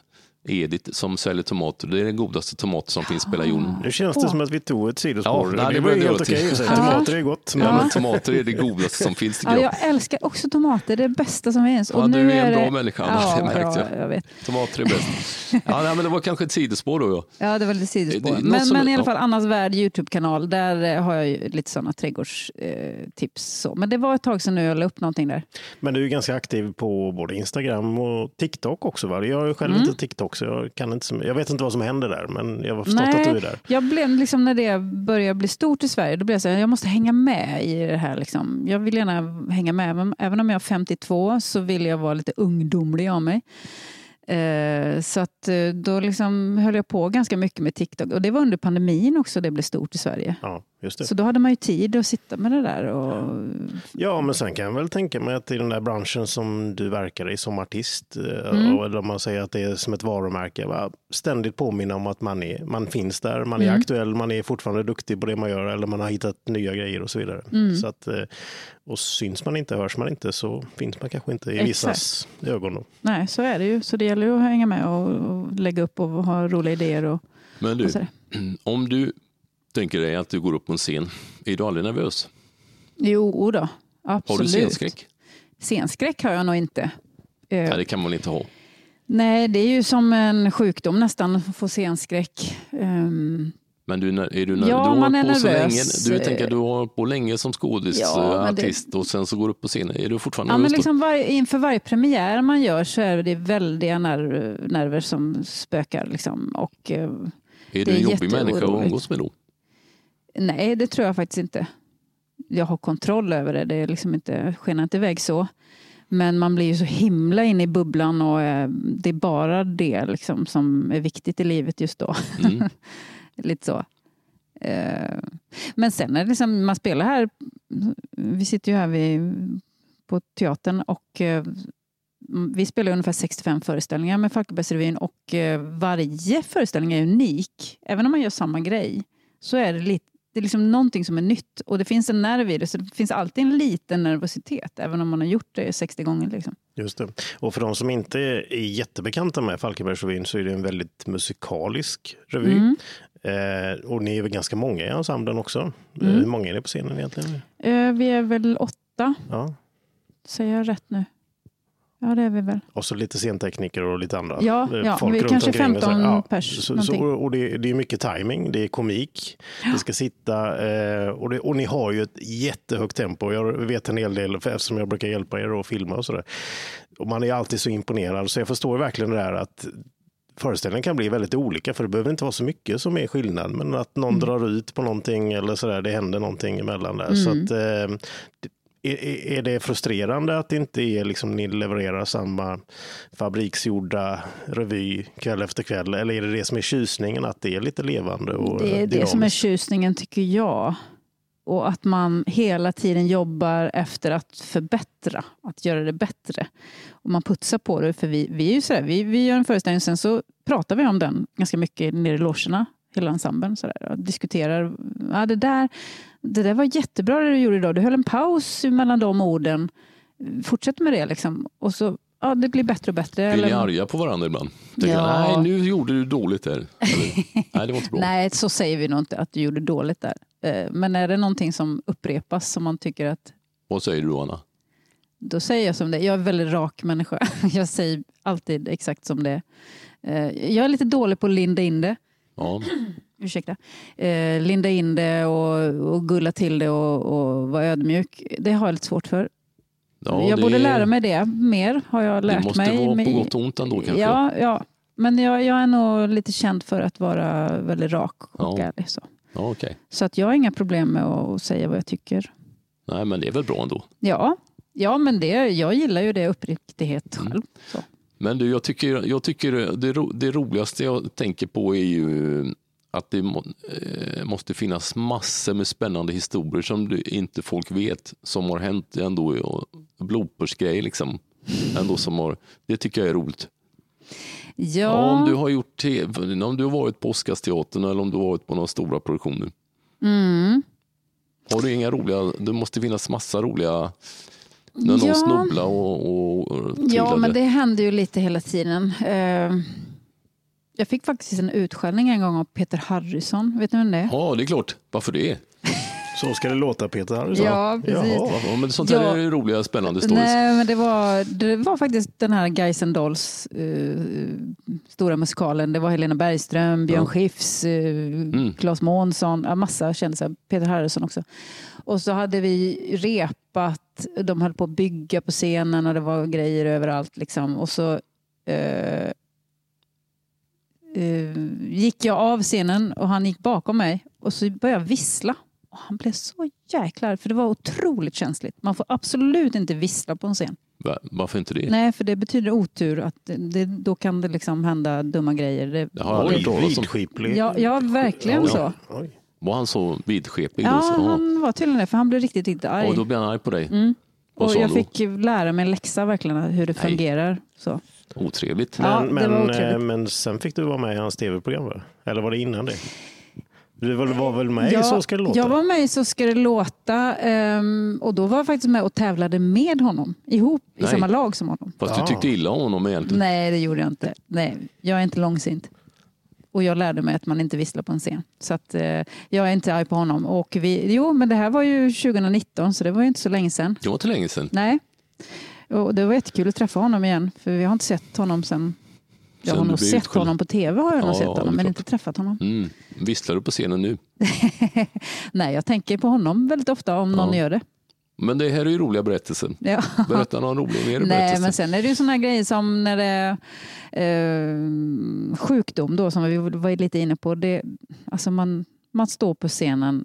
Edith, som säljer tomater. Det är den godaste tomat som finns på hela jorden. Nu känns det som att vi tog ett sidospår. Ja, det det var ju helt okej. Ja. Tomater är gott. Men Ja, men tomater är det godaste som finns Ja, jag. älskar också tomater. Det är det bästa som finns. Ja, Och nu du är en det... bra människa, Anna, det märkte ja, jag. jag vet. Tomater är bäst. Ja, nej, men det var kanske ett sidospår då. Ja. Ja, det var lite sidospår. Det- det Men, som- men i alla ja. fall Annas Värld Youtube-kanal, där eh, har jag ju lite sådana trädgårdstips. Så. Men det var ett tag sedan nu jag la upp någonting där. Men du är ganska aktiv på både Instagram och TikTok också. Va? Jag har ju själv Mm. inte TikTok så jag, kan inte, jag vet inte vad som händer där. Men jag har förstått Nej. att du är där. Jag blev liksom när det började bli stort i Sverige, då blev jag så här, jag måste hänga med i det här. Liksom. Jag vill gärna hänga med, även om jag är 52 så vill jag vara lite ungdomlig av mig. Eh, så att eh, då liksom höll jag på ganska mycket med TikTok. Och det var under pandemin också det blev stort i Sverige. Ja, just det. Så då hade man ju tid att sitta med det där. Och, Ja, men sen kan jag väl tänka mig att i den där branschen som du verkar i som artist, eh, Mm. och eller om man säger att det är som ett varumärke, va? ständigt påminna om att man, är, man finns där, man är Mm. aktuell, man är fortfarande duktig på det man gör eller man har hittat nya grejer och så vidare. Mm. Så att, eh, och syns man inte, hörs man inte så finns man kanske inte i vissas ögon. Då. nej, så är det ju. Så det gäller ju att hänga med och, och lägga upp och ha roliga idéer. Och, Men du, och om du tänker dig att du går upp på en scen, är du aldrig nervös? Jo då, Har absolut. du scenskräck? Scenskräck har jag nog inte. Eh, Nej, det kan man inte ha. Nej, det är ju som en sjukdom nästan, att få scenskräck. Ehm, Men du, är du, Ja, du man är nervös. länge. Du tänker du har på länge som skådis, Ja, eh, men det- och sen så går du upp på scenen. Är du fortfarande ja, men nervös då? liksom varje, inför varje premiär man gör så är det väldiga nerv, nerver som spökar. Liksom. Och, eh, Är det du en jobbig människa att umgås med då? nej, det tror jag faktiskt inte. Jag har kontroll över det, det är liksom inte, skenar inte iväg så. Men man blir ju så himla inne i bubblan och eh, det är bara det liksom, som är viktigt i livet just då. Mm. Lite så. Eh, Men sen är det liksom, man spelar här, vi sitter ju här vid, på teatern och eh, vi spelar ungefär 65 föreställningar med Falkenbergsrevyn och eh, varje föreställning är unik. Även om man gör samma grej så är det, lite, det är liksom någonting som är nytt och det finns en nerv i det så det finns alltid en liten nervositet även om man har gjort det 60 gånger. Liksom. Just det. Och för de som inte är jättebekanta med Falkenbergsrevyn så är det en väldigt musikalisk revy. Mm. Eh, och ni är väl ganska många i ensemblen också. Eh, Mm. Hur många är ni på scenen egentligen? Eh, Vi är väl åtta, Ja. säger jag rätt nu? Ja, det är vi väl. Och så lite scentekniker och lite andra Ja, ja, folk vi är kanske omkring och så. 15 pers, Så, så, och det, det är mycket timing, det är komik, det ska sitta eh, och, det, och ni har ju ett jättehögt tempo. Jag vet en hel del för, eftersom jag brukar hjälpa er att filma och sådär. Och man är alltid så imponerad så jag förstår verkligen det där att föreställningen kan bli väldigt olika för det behöver inte vara så mycket som är skillnad men att någon Mm. drar ut på någonting eller sådär, det händer någonting emellan där. Så Mm. att, eh, är, är- är det frustrerande att det inte är liksom ni levererar samma fabriksgjorda revy kväll efter kväll? Eller är det det som är tjusningen, att det är lite levande och Det är det dynamiskt? som är tjusningen tycker jag. Och att man hela tiden jobbar efter att förbättra, att göra det bättre. Och man putsar på det, för vi, vi är ju sådär, vi, vi gör en föreställning sen så pratar vi om den ganska mycket nere i logerna, hela ensemblen. Sådär, och diskuterar, ja, det, där, det där var jättebra det du gjorde idag, du höll en paus mellan de orden. Fortsätt med det liksom. Och så, ja, det blir bättre och bättre. Blir ni arga på varandra ibland? Tänker, Ja. Nej, nu gjorde du dåligt där. Eller, nej, det var inte bra. Nej, så säger vi nog inte att du gjorde dåligt där. Eh, Men är det någonting som upprepas som man tycker att Vad säger du då, Anna? då säger jag som det. Jag är en väldigt rak människa. Jag säger alltid exakt som det är. Eh, Jag är lite dålig på att linda in det. Ja. Ursäkta. Eh, linda in det och, och gulla till det och, och vara ödmjuk. Det har jag lite svårt för. Ja, jag det borde är- lära mig det mer, har jag lärt Det måste mig. vara på gott och ont ändå kanske. Ja, ja. men jag, jag är nog lite känd för att vara väldigt rak och Ja. ärlig. Så. Okej. så att jag har inga problem med att säga vad jag tycker. Nej, men det är väl bra ändå. Ja, ja men det, jag gillar ju det uppriktighet Mm. själv. Så. Men du, jag tycker, jag tycker det, ro, det roligaste jag tänker på är ju att det må, eh, måste finnas massor med spännande historier som du, inte folk vet som har hänt ändå. Bloopersgrejer liksom. Ändå som har, det tycker jag är roligt. Ja, Ja, om du har gjort TV, om du har varit på Oscarsteatern eller om du har varit på några stora produktioner. mm. Har du inga roliga, det måste finnas massa roliga, när någon Ja. snubblade och, och, och ja, men det händer ju lite hela tiden. Eh, jag fick faktiskt en utskällning en gång av Peter Harrison. Vet ni vem det är? Ja, det är klart. Varför det? Så ska det låta Peter Harrison. Ja, precis. Jaha. Ja, men sånt där Ja. är ju roliga, spännande stories. Nej, men det var, det var faktiskt den här Guys and Dolls eh, stora musikalen. Det var Helena Bergström, Björn Ja. Skifs, uh, Mm. Claes Månsson, ja, massa kändisar. Peter Harrison också. Och så hade vi repat, de höll på att bygga på scenen och det var grejer överallt. Liksom. Och så eh, gick jag av scenen och han gick bakom mig och så började jag vissla. Och han blev så jäkla arg, för det var otroligt känsligt. Man får absolut inte vissla på en scen. Va- Varför inte det? Nej, för det betyder otur. Att det, då kan det liksom hända dumma grejer. Det, Det har jag aldrig vidskeplig. ja, ja, verkligen Oj, så. oj. Var han så vidskeplig Ja, då? Så, ja. han var tydligen det, för han blev riktigt, riktigt arg. Och då blev han arg på dig? Mm. Och jag fick lära mig en läxa verkligen, hur det Nej. fungerar. Så. Otrevligt. Ja, Men, det var men, otrevligt. eh, men sen fick du vara med i hans tv-program va? Eller var det innan det? Du var, väl med i Ja, Så ska det låta? Jag var med i Så ska det låta ehm, och då var jag faktiskt med och tävlade med honom, ihop i Nej. samma lag som honom. Fast Ja. du tyckte illa om honom egentligen? Nej, det gjorde jag inte. Nej, jag är inte långsint. Och jag lärde mig att man inte visslar på en scen. Så att, eh, jag är inte arg på honom. Och vi, jo, men det här var ju 2019, så det var ju inte så länge sedan. Det var inte länge sedan. Nej. Och det var jättekul att träffa honom igen, för vi har inte sett honom sen... Jag har nog sett honom på tv, har jag Ja, sett honom, men klart. inte träffat honom. Mm. Visslar du på scenen nu? Nej, jag tänker på honom väldigt ofta om någon Ja. gör det. Men det här är ju roliga berättelser. Ja. Berätta någon rolig mer Nej, men sen är det ju sådana grejer som när det är eh, sjukdom då, som vi var lite inne på. Det, alltså man, man står på scenen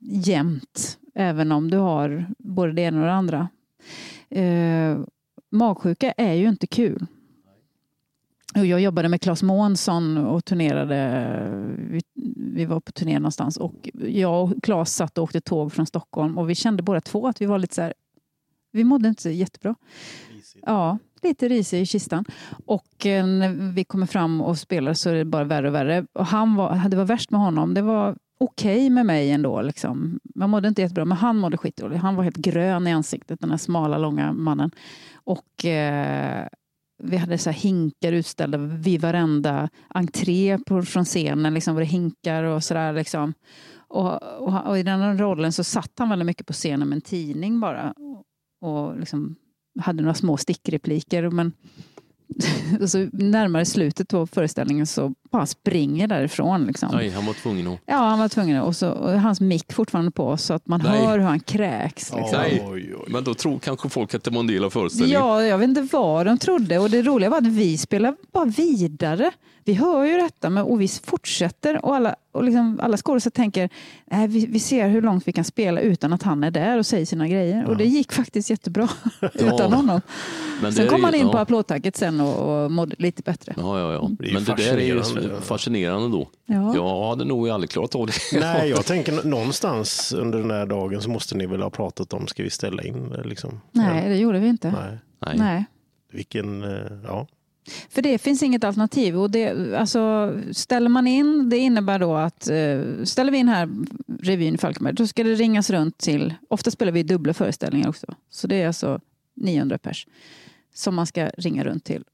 jämt, även om du har både det ena och det andra. Eh, magsjuka är ju inte kul. Jag jobbade med Claes Månsson och turnerade. Vi, vi var på turné någonstans och jag och Claes satt och åkte tåg från Stockholm och vi kände båda två att vi var lite så här, vi mådde inte så jättebra. Ja, lite risig i kistan. Och eh, när vi kommer fram och spelar så är det bara värre och värre. Och han var, det var värst med honom. Det var okej med mig ändå. Liksom. Man mådde inte jättebra, men han mådde skitdåligt. Han var helt grön i ansiktet, den här smala, långa mannen. Och eh, vi hade så här hinkar utställda vid varenda entré på, från scenen. Liksom, var det hinkar och sådär. Liksom. Och, och, och i den rollen så satt han väldigt mycket på scenen med en tidning bara. Och liksom hade några små stickrepliker. Men så närmare slutet på föreställningen så bara springer därifrån. Liksom. Nej, han var tvungen att... Ja, han var tvungen. Och så och hans mick fortfarande på så att man Nej. hör hur han kräks. Liksom. Nej. Oj, oj. Men då tror kanske folk att det var en del av föreställningen. Ja, jag vet inte vad de trodde. Och det roliga var att vi spelar bara vidare. Vi hör ju detta men, och vi fortsätter. Och alla, och liksom, alla skådespelare tänker nej, vi, vi ser hur långt vi kan spela utan att han är där och säger sina grejer. Och det gick faktiskt jättebra utan honom. Men Sen kom han in på ja. applådtacket sen och, och mådde lite bättre. Ja, ja, ja. Det är ju Men det där är ju fascinerande. fascinerande då. Ja. Jag hade nog aldrig klarat av det. Nej, jag tänker nå- någonstans under den här dagen så måste ni väl ha pratat om, ska vi ställa in liksom? Nej, det gjorde vi inte. Nej. Nej. Nej. Vilken, eh, ja. För det finns inget alternativ. Och det, alltså, ställer man in, det innebär då att eh, ställer vi in här revyn Falkenberg, då ska det ringas runt till, ofta spelar vi dubbla föreställningar också, så det är alltså 900 pers som man ska ringa runt till.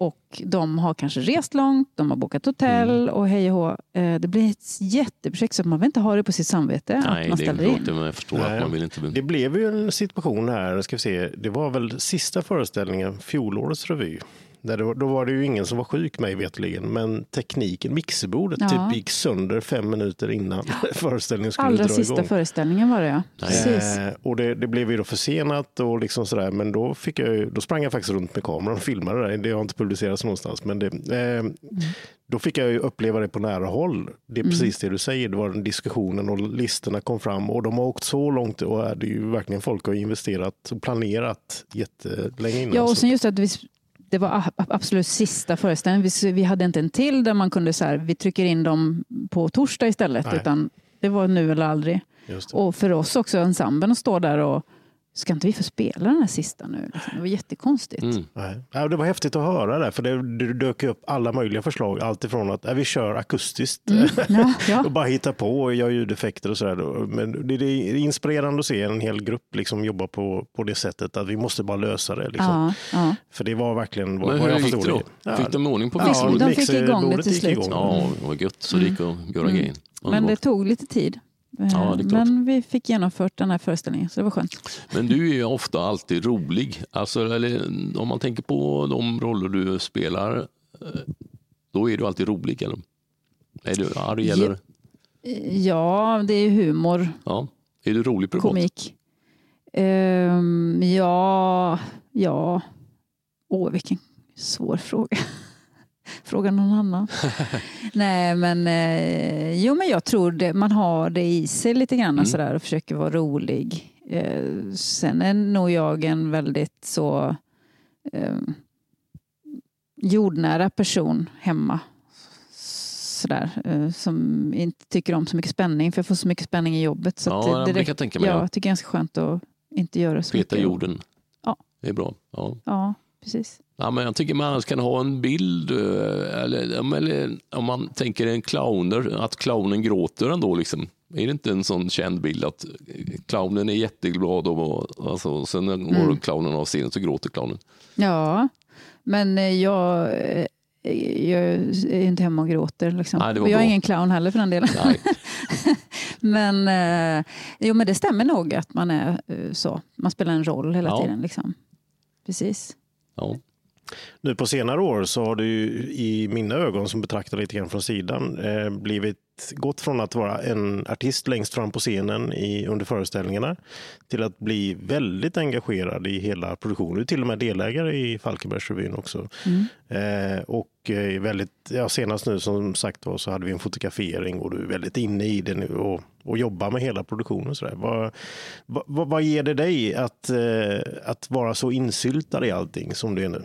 Och de har kanske rest långt, de har bokat hotell och hej och hå. Eh, det blir ett jätteprojekt så man vill inte ha det på sitt samvete att Nej, man det är ställer in. det, Men jag förstår Nej. att man vill inte... Det blev ju en situation här, ska vi se, det var väl sista föreställningen, fjolårets revy. Där det var, då var det ju ingen som var sjuk mig vetligen, men tekniken, mixerbordet, Ja. typ gick sönder fem minuter innan föreställningen skulle Allra dra sista igång. föreställningen var det ja. Precis. Eh, och det, det blev ju då försenat och liksom sådär, men då, fick jag, då sprang jag faktiskt runt med kameran och filmade det. Det har inte publicerats någonstans, men det, eh, då fick jag ju uppleva det på nära håll. Det är Mm. precis det du säger, det var den diskussionen och listorna kom fram och de har åkt så långt och är det ju verkligen folk har investerat och planerat jättelänge innan. Ja, och Så- sen just att vi, det var absolut sista föreställningen. Vi, vi hade inte en till där man kunde så här, vi trycker in dem på torsdag istället. Nej. Utan det var nu eller aldrig. Och för oss också, ensemblen, att stå där och ska inte vi få spela den här sista nu? Liksom. Det var jättekonstigt. Mm. Nej. Ja, det var häftigt att höra det, för det, dök upp alla möjliga förslag. Allt ifrån att ja, vi kör akustiskt Mm. Ja, ja. och bara hitta på och göra ljudeffekter och sådär. då. Men det, är inspirerande att se en hel grupp liksom jobba på, på det sättet att vi måste bara lösa det. Liksom. Ja, ja. För det var verkligen vad, Men vad hur jag gick det förstod då? Ja, Fick de ordning på ja, mixerbordet? de fick igång det till slut. Ja, det var gött så det gick att göra Mm. grejen. Men det tog lite tid. Eh, Ja, klart. Men vi fick genomfört den här föreställningen, så det var skönt. Men du är ofta alltid rolig. Alltså, eller, om man tänker på de roller du spelar, eh, då är du alltid rolig. Eller? Är du arg Ja. eller? Ja, det är humor, Ja. Är du rolig privat? komik. Ehm, ja, ja. Åh, vilken svår fråga. Fråga någon annan. Nej, men, eh, jo, men jag tror det, man har det i sig lite grann Mm. sådär, och försöker vara rolig. Eh, sen är nog jag en väldigt så eh, jordnära person hemma. Sådär, eh, som inte tycker om så mycket spänning, för jag får så mycket spänning i jobbet. Så Ja, det, det det, kan jag tänka mig, Ja, ja. jag tycker det är ganska skönt att inte göra så Peta mycket. jorden. Ja. Det är bra. Ja. Ja, precis. Ja, men jag tycker man kan ha en bild, eh, eller, eller om man tänker en clowner, att clownen gråter ändå. Liksom. Är det inte en sån känd bild att clownen är jätteglad och alltså, sen går Mm. clownen av scenen så gråter clownen? Ja, men eh, jag, eh, jag är inte hemma och gråter. Liksom. Nej, och jag är bra. ingen clown heller för den delen. Men, eh, jo, men det stämmer nog att man är eh, så. Man spelar en roll hela Ja. tiden. Liksom. Precis. Ja. Nu på senare år så har ju i mina ögon som betraktar lite grann från sidan eh, blivit gått från att vara en artist längst fram på scenen i, under föreställningarna till att bli väldigt engagerad i hela produktionen. Du är till och med delägare i Falkenbergsrevyn också. Eh, och eh, väldigt, ja, senast nu som sagt var så hade vi en fotografering och du är väldigt inne i det nu och, och jobbar med hela produktionen. Så. Vad, vad, vad ger det dig att, eh, att vara så insyltad i allting som du är nu?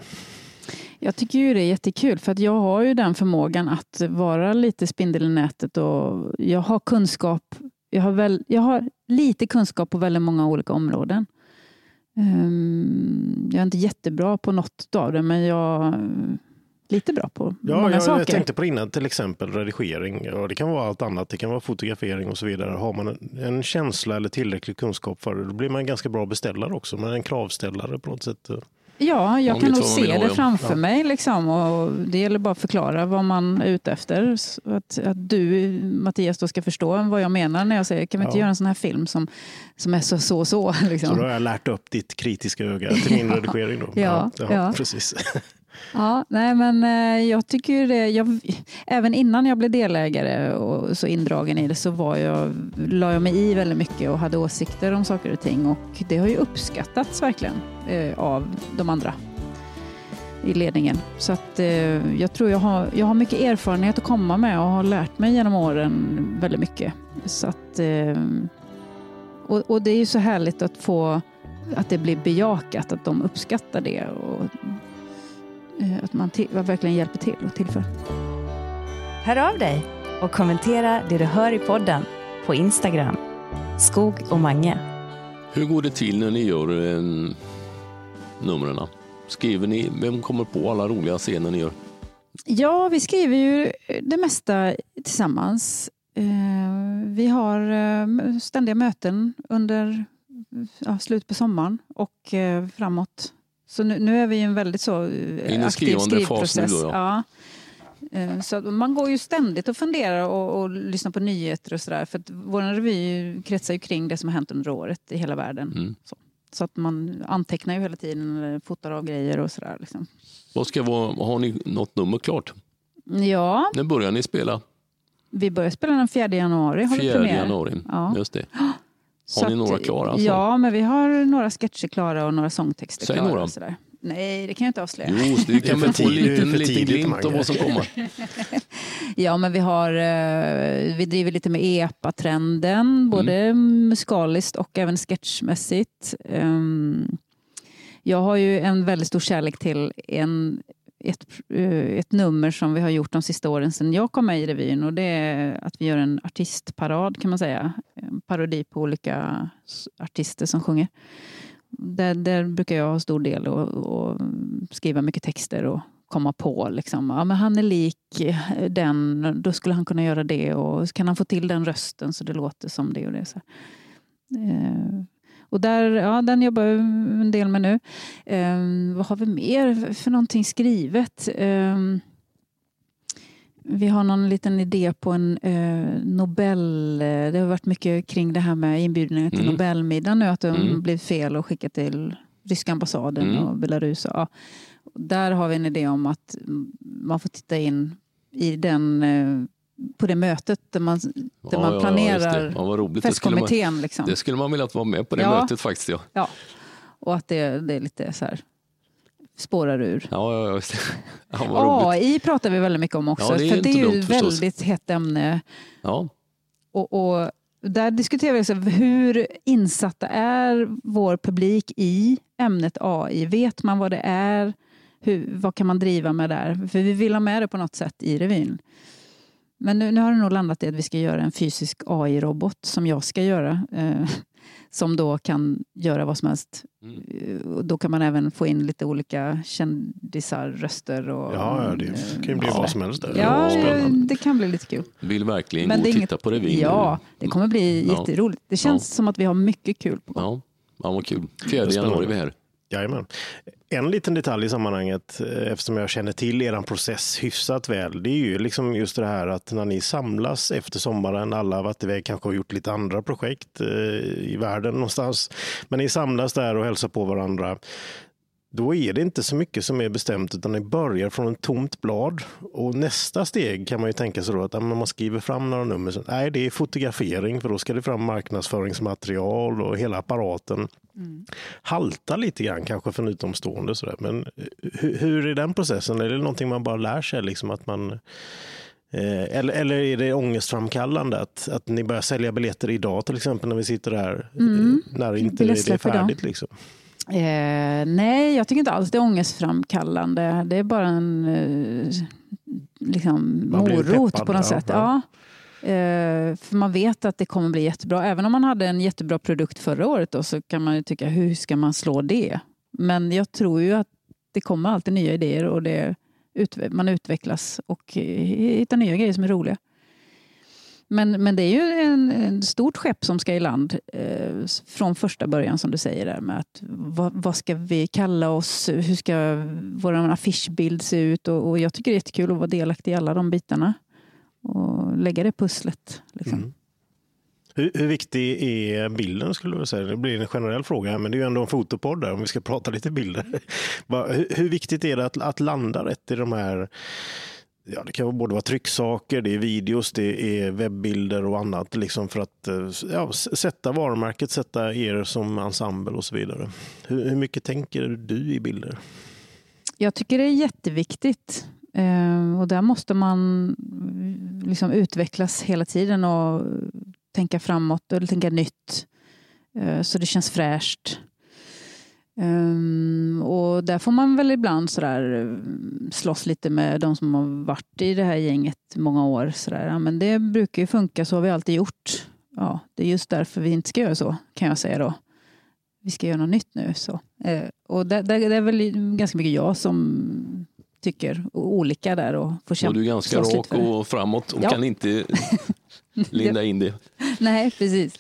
Jag tycker ju det är jättekul för att jag har ju den förmågan att vara lite spindel i nätet och jag har kunskap. Jag har, väl, jag har lite kunskap på väldigt många olika områden. Ehm, jag är inte jättebra på något av det men jag är lite bra på Ja, många jag, saker. jag tänkte på det innan, till exempel redigering. Ja, det kan vara allt annat, det kan vara fotografering och så vidare. Har man en, en känsla eller tillräcklig kunskap för det, då blir man en ganska bra beställare också. Man är en kravställare på något sätt. Ja, jag kan nog se det ja. framför Ja. mig. Liksom, och det gäller bara att förklara vad man är ute efter. Så Att, att du, Mattias, då ska förstå vad jag menar när jag säger kan vi inte Ja. göra en sån här film som, som är så, så, så. Liksom. Så då har jag lärt upp ditt kritiska öga till min redigering. Då. Ja, ja. precis. Ja, nej, men eh, jag tycker det. Jag, även innan jag blev delägare och så indragen i det så var jag, la jag mig i väldigt mycket och hade åsikter om saker och ting. Och det har ju uppskattats verkligen eh, av de andra i ledningen. Så att eh, jag tror jag har, jag har mycket erfarenhet att komma med och har lärt mig genom åren väldigt mycket. Så att, eh, och, och det är ju så härligt att få att det blir bejakat, att de uppskattar det. Och, att man till, verkligen hjälper till och tillför. Hör av dig och kommentera det du hör i podden på Instagram. Skog och Mange. Hur går det till när ni gör eh, numren? Skriver ni, vem kommer på alla roliga scener ni gör? Ja, vi skriver ju det mesta tillsammans. Eh, Vi har eh, ständiga möten under ja, slut på sommaren och eh, framåt. Så nu, nu är vi i en väldigt så eh, aktiv skrivprocess. då, ja. Eh, Så man går ju ständigt och funderar och, och lyssnar på nyheter och sådär. För att vår revy kretsar ju kring det som har hänt under året i hela världen. Mm. Så, Så att man antecknar ju hela tiden eller fotar av grejer och sådär. Liksom. Vad ska vara, har ni något nummer klart? Ja, När börjar ni spela? vi börjar spela den 4 januari. Har vi 4 premiär. januari. Ja. Just det. Så Har ni att- några klara? Alltså? Ja, men vi har några sketcher klara och några sångtexter Säg klara. några. Och sådär. Nej, det kan jag inte avslöja. Jo, så du kan väl få en tidigt- det är liten, för liten tidigt, glimt av vad som kommer. Ja, men vi har eh, vi driver lite med EPA-trenden, Mm. både musikaliskt och även sketchmässigt. Ehm, jag har ju en väldigt stor kärlek till en, ett, eh, ett nummer som vi har gjort de sista åren sedan jag kom med i revyn och det är att vi gör en artistparad kan man säga. En parodi på olika artister som sjunger. Där, där brukar jag ha stor del och, och skriva mycket texter och komma på. Liksom. Ja, men han är lik eh, den, då skulle han kunna göra det. Och kan han få till den rösten så det låter som det och det. Så. Eh, och där, ja, den jobbar jag en del med nu. Eh, vad har vi mer för någonting skrivet? Eh, vi har någon liten idé på en eh, Nobel... eh, Det har varit mycket kring det här med inbjudningar till Mm. Nobelmiddagen nu. Att de Mm. blev fel och skickat till ryska ambassaden Mm. och Belarus. Ja. Där har vi en idé om att man får titta in i den, eh, på det mötet där man, där man just planerar. Ja, vad roligt. Det skulle, man, festkommittén. Liksom. det skulle man vilja vara med på det Ja. mötet faktiskt. Ja, Ja. Och att det, det är lite så här spårar ur. ja, ja, ja. AI pratar vi väldigt mycket om också. Ja, det är för det är ju ett väldigt hett ämne. Ja. Och, och där diskuterar vi också hur insatta är vår publik i ämnet AI? Vet man vad det är? Hur, vad kan man driva med där? För vi vill ha med det på något sätt i revyn. Men nu, nu har det nog landat i att vi ska göra en fysisk AI-robot som jag ska göra. Eh, som då kan göra vad som helst. Mm. Eh, och då kan man även få in lite olika kändisar, röster och... Ja, ja, det kan ju bli Ja. vad som helst. Där. Ja, Spännande. det kan bli lite kul. Vill verkligen Men gå och titta på revyn. Ja, det kommer bli Ja. jätteroligt. Det känns som att vi har mycket kul på gång. Ja, ja vad kul. 4 Spännande. januari är vi här. Jajamän. En liten detalj i sammanhanget, eh, eftersom jag känner till er process hyfsat väl, det är ju liksom just det här att när ni samlas efter sommaren, alla har varit iväg, kanske har gjort lite andra projekt eh, i världen någonstans, men ni samlas där och hälsar på varandra. Då är det inte så mycket som är bestämt utan ni börjar från ett tomt blad. Och nästa steg kan man ju tänka sig då att man skriver fram några nummer. Så, nej, det är fotografering för då ska det fram marknadsföringsmaterial och hela apparaten haltar lite grann kanske för en utomstående. Sådär. Men eh, hur, hur är den processen? Är det någonting man bara lär sig? Liksom att man, eh, eller, eller är det ångestframkallande att, att ni börjar sälja biljetter idag till exempel när vi sitter här Mm. eh, när inte det är färdigt? Liksom? Eh, nej, jag tycker inte alls det är ångestframkallande. Det är bara en eh, liksom, morot peppad, på något ja, sätt. ja. Ja. Eh, för man vet att det kommer bli jättebra. Även om man hade en jättebra produkt förra året då, så kan man ju tycka, hur ska man slå det? Men jag tror ju att det kommer alltid nya idéer och det, man utvecklas och eh, hittar nya grejer som är roliga. Men, men det är ju en, en stort skepp som ska i land eh, från första början som du säger där med att vad, vad ska vi kalla oss? Hur ska vår affischbild se ut? Och, och jag tycker det är jättekul att vara delaktig i alla de bitarna och lägga det pusslet. Liksom. Mm. Hur, hur viktig är bilden skulle du säga? Det blir en generell fråga men det är ju ändå en fotopodd där om vi ska prata lite bilder. Hur, hur viktigt är det att, att landa rätt i de här Ja, det kan både vara trycksaker, det är videos, det är webbbilder och annat liksom för att eh, ja, sätta varumärket, sätta er som ensemble och så vidare. Hur, hur mycket tänker du i bilder? Jag tycker det är jätteviktigt. Eh, och där måste man eh, liksom utvecklas hela tiden och tänka framåt eller tänka nytt. Eh, så det känns fräscht. Um, och där får man väl ibland sådär, eh, slåss lite med de som har varit i det här gänget många år. Sådär. Ja, men det brukar ju funka, så har vi alltid gjort. Ja, det är just därför vi inte ska göra så, kan jag säga då. Vi ska göra något nytt nu. Så. Eh, och det, det, det är väl ganska mycket jag som tycker olika där och får Och du är ganska rak och framåt och Ja. kan inte linda in det. Nej, precis.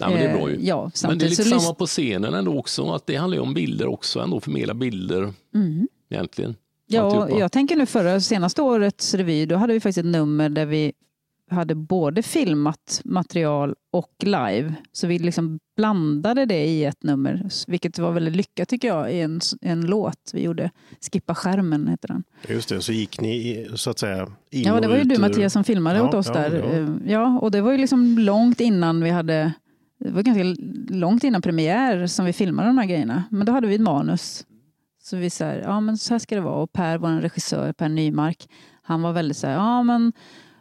Nej, men det är bra ju. Eh, Ja, Men det är lite samma på scenen ändå också, att det handlar ju om bilder också, ändå förmedla bilder Mm. egentligen. Ja, Alltihopa. jag tänker nu förra, senaste årets revy, då hade vi faktiskt ett nummer där vi hade både filmat material och live. Så vi liksom blandade det i ett nummer, vilket var väldigt lyckat tycker jag, i en, en låt vi gjorde. Skippa skärmen heter den. Just det, så gick ni så att säga in Ja, det var ju du Mattias som filmade ja, åt oss ja, där. Ja. Eh, Ja, och det var ju liksom långt innan vi hade det var ganska långt innan premiär som vi filmade de här grejerna. Men då hade vi ett manus. Så vi sa, ja men så här ska det vara. Och Per, vår regissör, Per Nymark, han var väldigt så här, ja men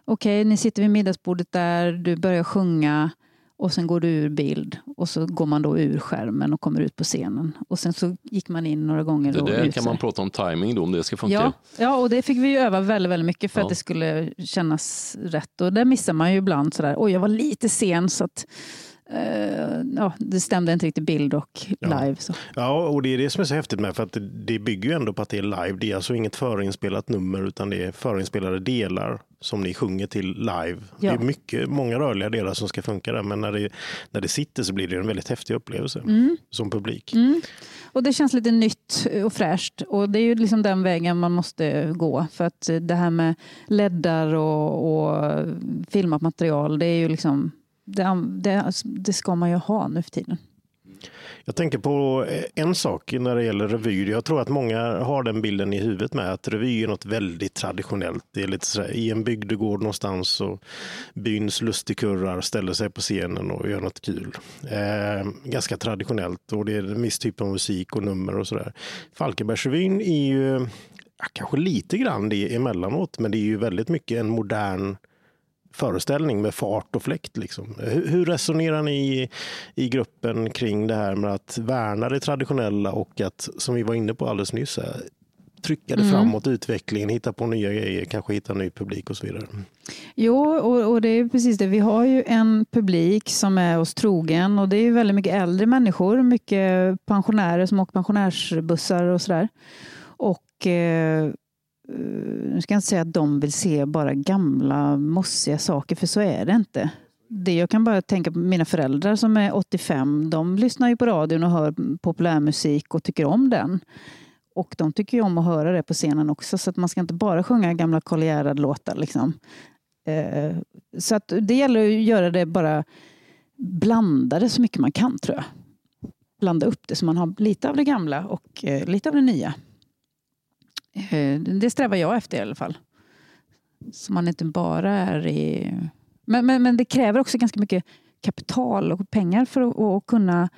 okej, ni sitter vid middagsbordet där, du börjar sjunga och sen går du ur bild och så går man då ur skärmen och kommer ut på scenen. Och sen så gick man in några gånger. Det där kan så man här. prata om timing då, om det ska funka. Ja, ja, och det fick vi ju öva väldigt, väldigt mycket för Ja. att det skulle kännas rätt. Och där missar man ju ibland sådär, oj jag var lite sen så att eh, ja, det stämde inte riktigt bild och live. Så. Ja, och det är det som är så häftigt med för att det, det bygger ju ändå på att det är live. Det är alltså inget förinspelat nummer utan det är förinspelade delar som ni sjunger till live. Det Ja. är mycket, många rörliga delar som ska funka där men när det, när det sitter så blir det en väldigt häftig upplevelse som publik. Mm. Och det känns lite nytt och fräscht. Och det är ju liksom den vägen man måste gå. För att det här med leddar och, och filmat material, det är ju liksom det, det, det ska man ju ha nu för tiden. Jag tänker på eh, en sak när det gäller revy. Jag tror att många har den bilden i huvudet med att revy är något väldigt traditionellt. Det är lite så här, i en bygdegård någonstans och byns lustigkurrar ställer sig på scenen och gör något kul. Eh, ganska traditionellt och det är en viss typ av musik och nummer och sådär. Falkenbergsrevyn är ju ja, kanske lite grann det emellanåt, men det är ju väldigt mycket en modern föreställning med fart och fläkt. Liksom. Hur, hur resonerar ni i, i gruppen kring det här med att värna det traditionella och att, som vi var inne på alldeles nyss, här, trycka det framåt, utvecklingen, hitta på nya grejer, kanske hitta ny publik och så vidare. Jo, och, och det är precis det. Vi har ju en publik som är oss trogen och det är ju väldigt mycket äldre människor, mycket pensionärer som åker pensionärsbussar och sådär. Och eh, Eh, nu ska jag inte säga att de vill se bara gamla mossiga saker, för så är det inte. Det jag kan bara tänka på mina föräldrar som är 85, de lyssnar ju på radion och hör populärmusik och tycker om den. Och de tycker ju om att höra det på scenen också, så att man ska inte bara sjunga gamla Karl Gerhard-låtar. Liksom. Eh, så att det gäller att göra det bara blanda det så mycket man kan tror jag. Blanda upp det så man har lite av det gamla och eh, lite av det nya. Eh, Det strävar jag efter i alla fall. Så man inte bara är i... Men, men, men det kräver också ganska mycket kapital och pengar för att, kunna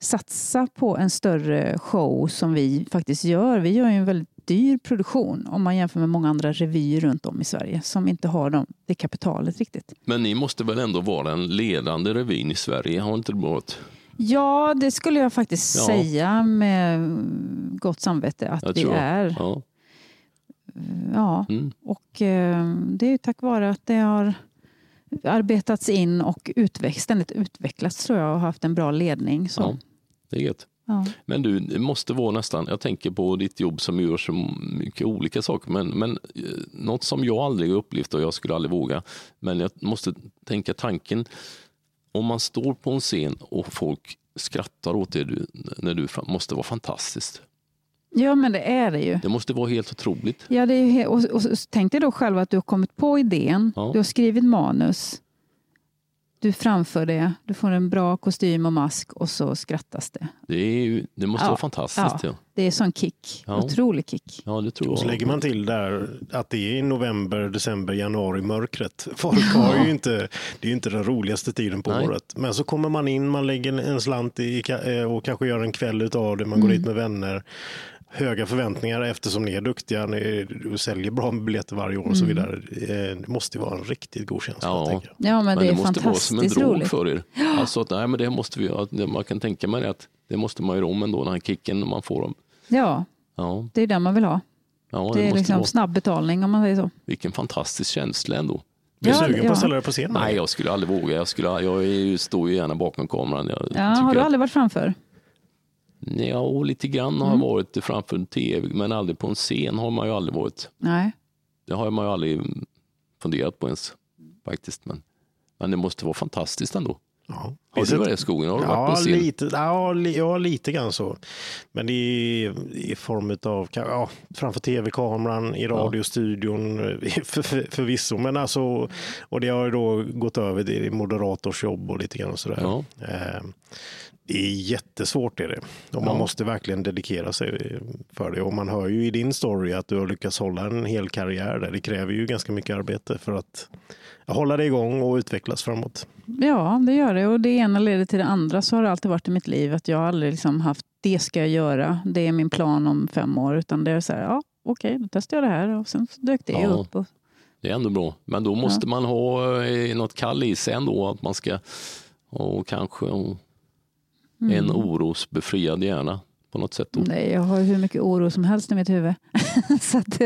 satsa på en större show som vi faktiskt gör. Vi gör ju en väldigt dyr produktion om man jämför med många andra revyer runt om i Sverige som inte har de, det kapitalet riktigt. Men ni måste väl ändå vara den ledande revyn i Sverige? Har inte det varit? Ja, det skulle jag faktiskt Ja. säga med gott samvete att Jag vi tror- är. Ja. Ja, Mm. och eh, det är tack vare att det har arbetats in och utveck, ständigt utvecklats tror jag och haft en bra ledning. Så. Ja. Det är gött. Ja. Men du, det måste vara nästan, jag tänker på ditt jobb som gör så mycket olika saker, men, men eh, något som jag aldrig upplevt och jag skulle aldrig våga, men jag måste tänka tanken, om man står på en scen och folk skrattar åt det du, när du måste vara fantastiskt. Ja, men det är det ju. Det måste vara helt otroligt. Ja, det är ju he- och, och, och, tänk dig då själv att du har kommit på idén, Ja. du har skrivit manus, du framför det, du får en bra kostym och mask och så skrattas det. Det, är ju, det måste Ja. vara fantastiskt. Ja. Det är sån kick, Ja. otrolig kick. Ja, det tror Och så jag. lägger man till där att det är i november, december, januari mörkret. Folk har ju inte, det är ju inte den roligaste tiden på Nej. året. Men så kommer man in, man lägger en slant i, eh, och kanske gör en kväll utav det. Man går dit med vänner. Höga förväntningar eftersom ni är duktiga, ni säljer bra med biljetter varje år och så vidare. Eh, Det måste ju vara en riktigt god känsla. Ja. Ja, men, Men det det är måste vara som en drog roligt. för er. Alltså att, nej, men det måste vi, man kan tänka mig att det måste man göra om ändå, den här kicken man får. Dem. Ja, Ja, det är det man vill ha. ja, det, Det är liksom vara. snabb betalning om man säger så. Vilken fantastisk känsla ändå. Blir Ja, sugen på att ställa dig på scen? Nej, jag skulle aldrig våga. Jag, skulle, jag är ju, står ju gärna bakom kameran. Jag Ja, har du att- aldrig varit framför? Ja, och lite grann har Mm. jag varit framför en tv, men aldrig på en scen har man ju aldrig varit. Nej. Det har man ju aldrig funderat på ens faktiskt. Men, men det måste vara fantastiskt ändå. Ja. Har du varit i skogen? Har du varit Ja, på scen? lite, ja, li, ja, lite grann så. Men det är i form av, ja, framför tv-kameran, i radiostudion för, för, förvisso. Men alltså, och det har ju då gått över till moderatorsjobb och lite grann sådär. Ja. Eh, Det är jättesvårt är det. Och man Ja. måste verkligen dedikera sig för det. Och man hör ju i din story att du har lyckats hålla en hel karriär där. Det kräver ju ganska mycket arbete för att hålla det igång och utvecklas framåt. Ja, det gör det. Och det ena leder till det andra. Så har det alltid varit i mitt liv. Att jag aldrig liksom haft, det ska jag göra. Det är min plan om fem år. Utan det är så här, ja okej, då testar jag det här. Och sen dök det Ja. upp. Och, Det är ändå bra. Men då måste man ha eh, något kall i sig ändå. Att man ska, och kanske och Mm. en orosbefriad hjärna på något sätt. Då. Nej, jag har hur mycket oro som helst i mitt huvud. så, att,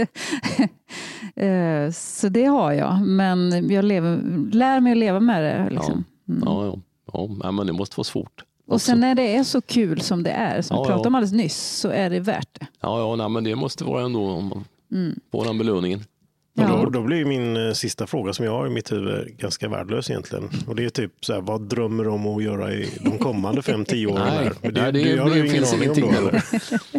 så det har jag. Men jag lever, lär mig att leva med det. Liksom. Mm. Ja, ja. ja nej, men det måste vara svårt. Och sen när det är så kul som det är, som Ja, vi pratade ja. om alldeles nyss, så är det värt det. Ja, ja nej, men det måste vara ändå om Mm. får den belöningen. Ja. då, då blir min eh, sista fråga som jag har i mitt huvud ganska värdelös egentligen. Och det är typ så här, vad drömmer du om att göra i de kommande fem tio åren? Nej, här? Men nej, det, det det ju ingen finns aning om ingenting då.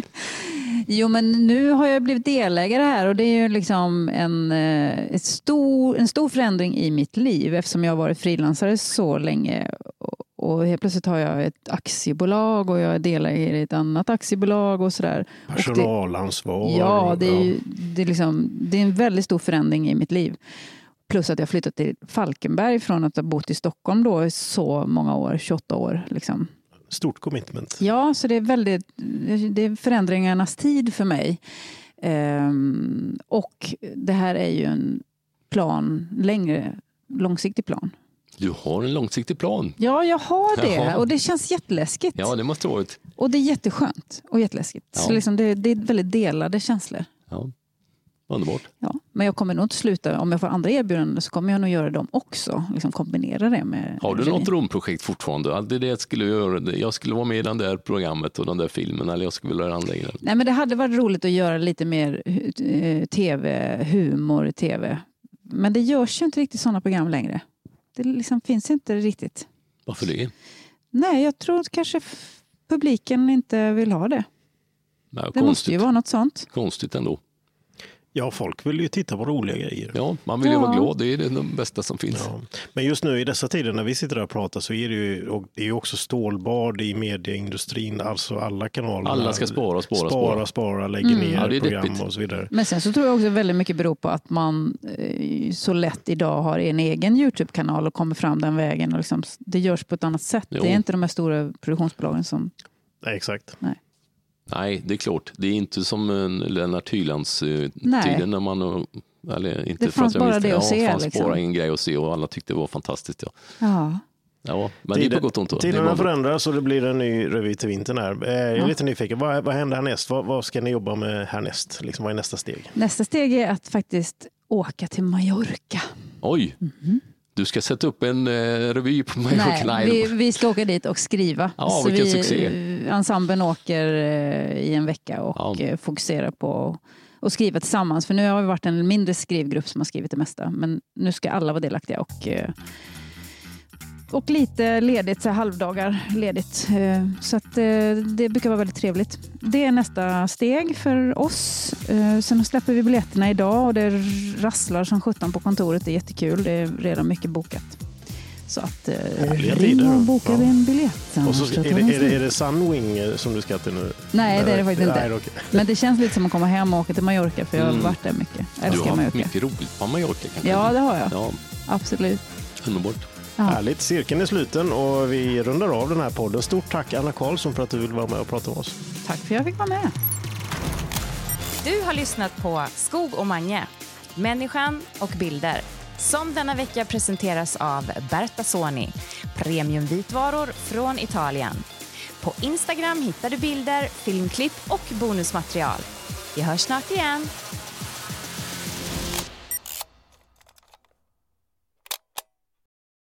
Jo, men nu har jag blivit delägare här och det är ju liksom en, eh, ett stor, en stor förändring i mitt liv eftersom jag har varit frilansare så länge. Och- helt plötsligt har jag ett aktiebolag och jag är delägare i ett annat aktiebolag och sådär. Och det- Personalansvar. Ja, det är, ju, det, är liksom, det är en väldigt stor förändring i mitt liv. Plus att jag flyttat till Falkenberg från att ha bott i Stockholm då i så många år, 28 år. Liksom. Stort commitment. Ja, så det är väldigt det är förändringarnas tid för mig. Ehm, och det här är ju en plan, längre, långsiktig plan. Du har en långsiktig plan. Ja, jag har det Jaha. och det känns jätteläskigt. Ja, det måste vara ett... Och det är jätteskönt och jätteläskigt. Så Ja. liksom det, det är väldigt delade känslor. Ja, underbart. Ja, men jag kommer nog inte sluta. Om jag får andra erbjudanden så kommer jag nog göra dem också. Liksom kombinera det med Har du regi. något drömprojekt fortfarande? Det det jag skulle göra. Jag skulle vara med i det där programmet och den där filmen eller jag skulle vilja göra andra grejer. Nej, men det hade varit roligt att göra lite mer eh, tv, humor i tv. Men det görs ju inte riktigt sådana program längre. Det liksom finns inte riktigt. Varför det? Nej, jag tror att kanske publiken inte vill ha det. Nej, Det måste ju konstigt. vara något sånt. konstigt ändå. Ja, folk vill ju titta på roliga grejer. Ja, man vill ju Ja. vara glad. Det är det bästa som finns. Ja. Men just nu i dessa tider när vi sitter där och pratar så är det ju, och det är också stålbad i medieindustrin. Alltså alla kanaler. Alla ska spara, spara, spara, spara. spara lägger Mm. ner Ja, det är program deppigt. och så vidare. Men sen så tror jag också väldigt mycket beror på att man eh, så lätt idag har en egen Youtube-kanal och kommer fram den vägen. Och liksom, det görs på ett annat sätt. Jo. Det är inte de här stora produktionsbolagen som... Nej, exakt. Nej, det är klart. Det är inte som en Lennart Hylands eh, Nej. tiden när man... eh, Eller inte Det för att fanns jag bara det att se, Det fanns liksom. bara en grej att se och alla tyckte det var fantastiskt. Ja, Ja. ja men det är på gott och ont. Tiderna förändras och det blir en ny revy till vintern. Här. Eh, Jag är Ja. lite nyfiken. Vad, vad händer härnäst? Vad, vad ska ni jobba med härnäst? Liksom, vad är nästa steg? Nästa steg är att faktiskt åka till Mallorca. Oj! Du ska sätta upp en eh, revy på mig. Nej, vi, vi ska åka dit och skriva. Ja, vilken vi, succé. Ensemblen åker eh, i en vecka och Ja. eh, fokuserar på att skriva tillsammans. För nu har vi varit en mindre skrivgrupp som har skrivit det mesta. Men nu ska alla vara delaktiga och, eh, och lite ledigt, så här halvdagar ledigt. Eh, Så att eh, det brukar vara väldigt trevligt. Det är nästa steg för oss. Eh, Sen släpper vi biljetterna idag och det rasslar som sjutton på kontoret. Det är jättekul. Det är redan mycket bokat. Så att ring och boka Ja. en biljett. Och så, är, det, är, det, är det Sunwing som du ska till nu? Nej, det är det faktiskt inte. Nej, okej. Men det känns lite som att komma hem och åka till Mallorca för jag har Mm. varit där mycket. Jag Du älskar har Mallorca. mycket roligt på Mallorca kanske? Ja, det har jag. Ja, Absolut. underbart. Ja. Härligt. Cirkeln är sluten och vi rundar av den här podden. Stort tack Anna Karlsson för att du vill vara med och prata med oss. Tack för att jag fick vara med. Du har lyssnat på Skog och Mange, människan och bilder. Som denna vecka presenteras av Berta Soni, premiumvitvaror från Italien. På Instagram hittar du bilder, filmklipp och bonusmaterial. Vi hörs snart igen.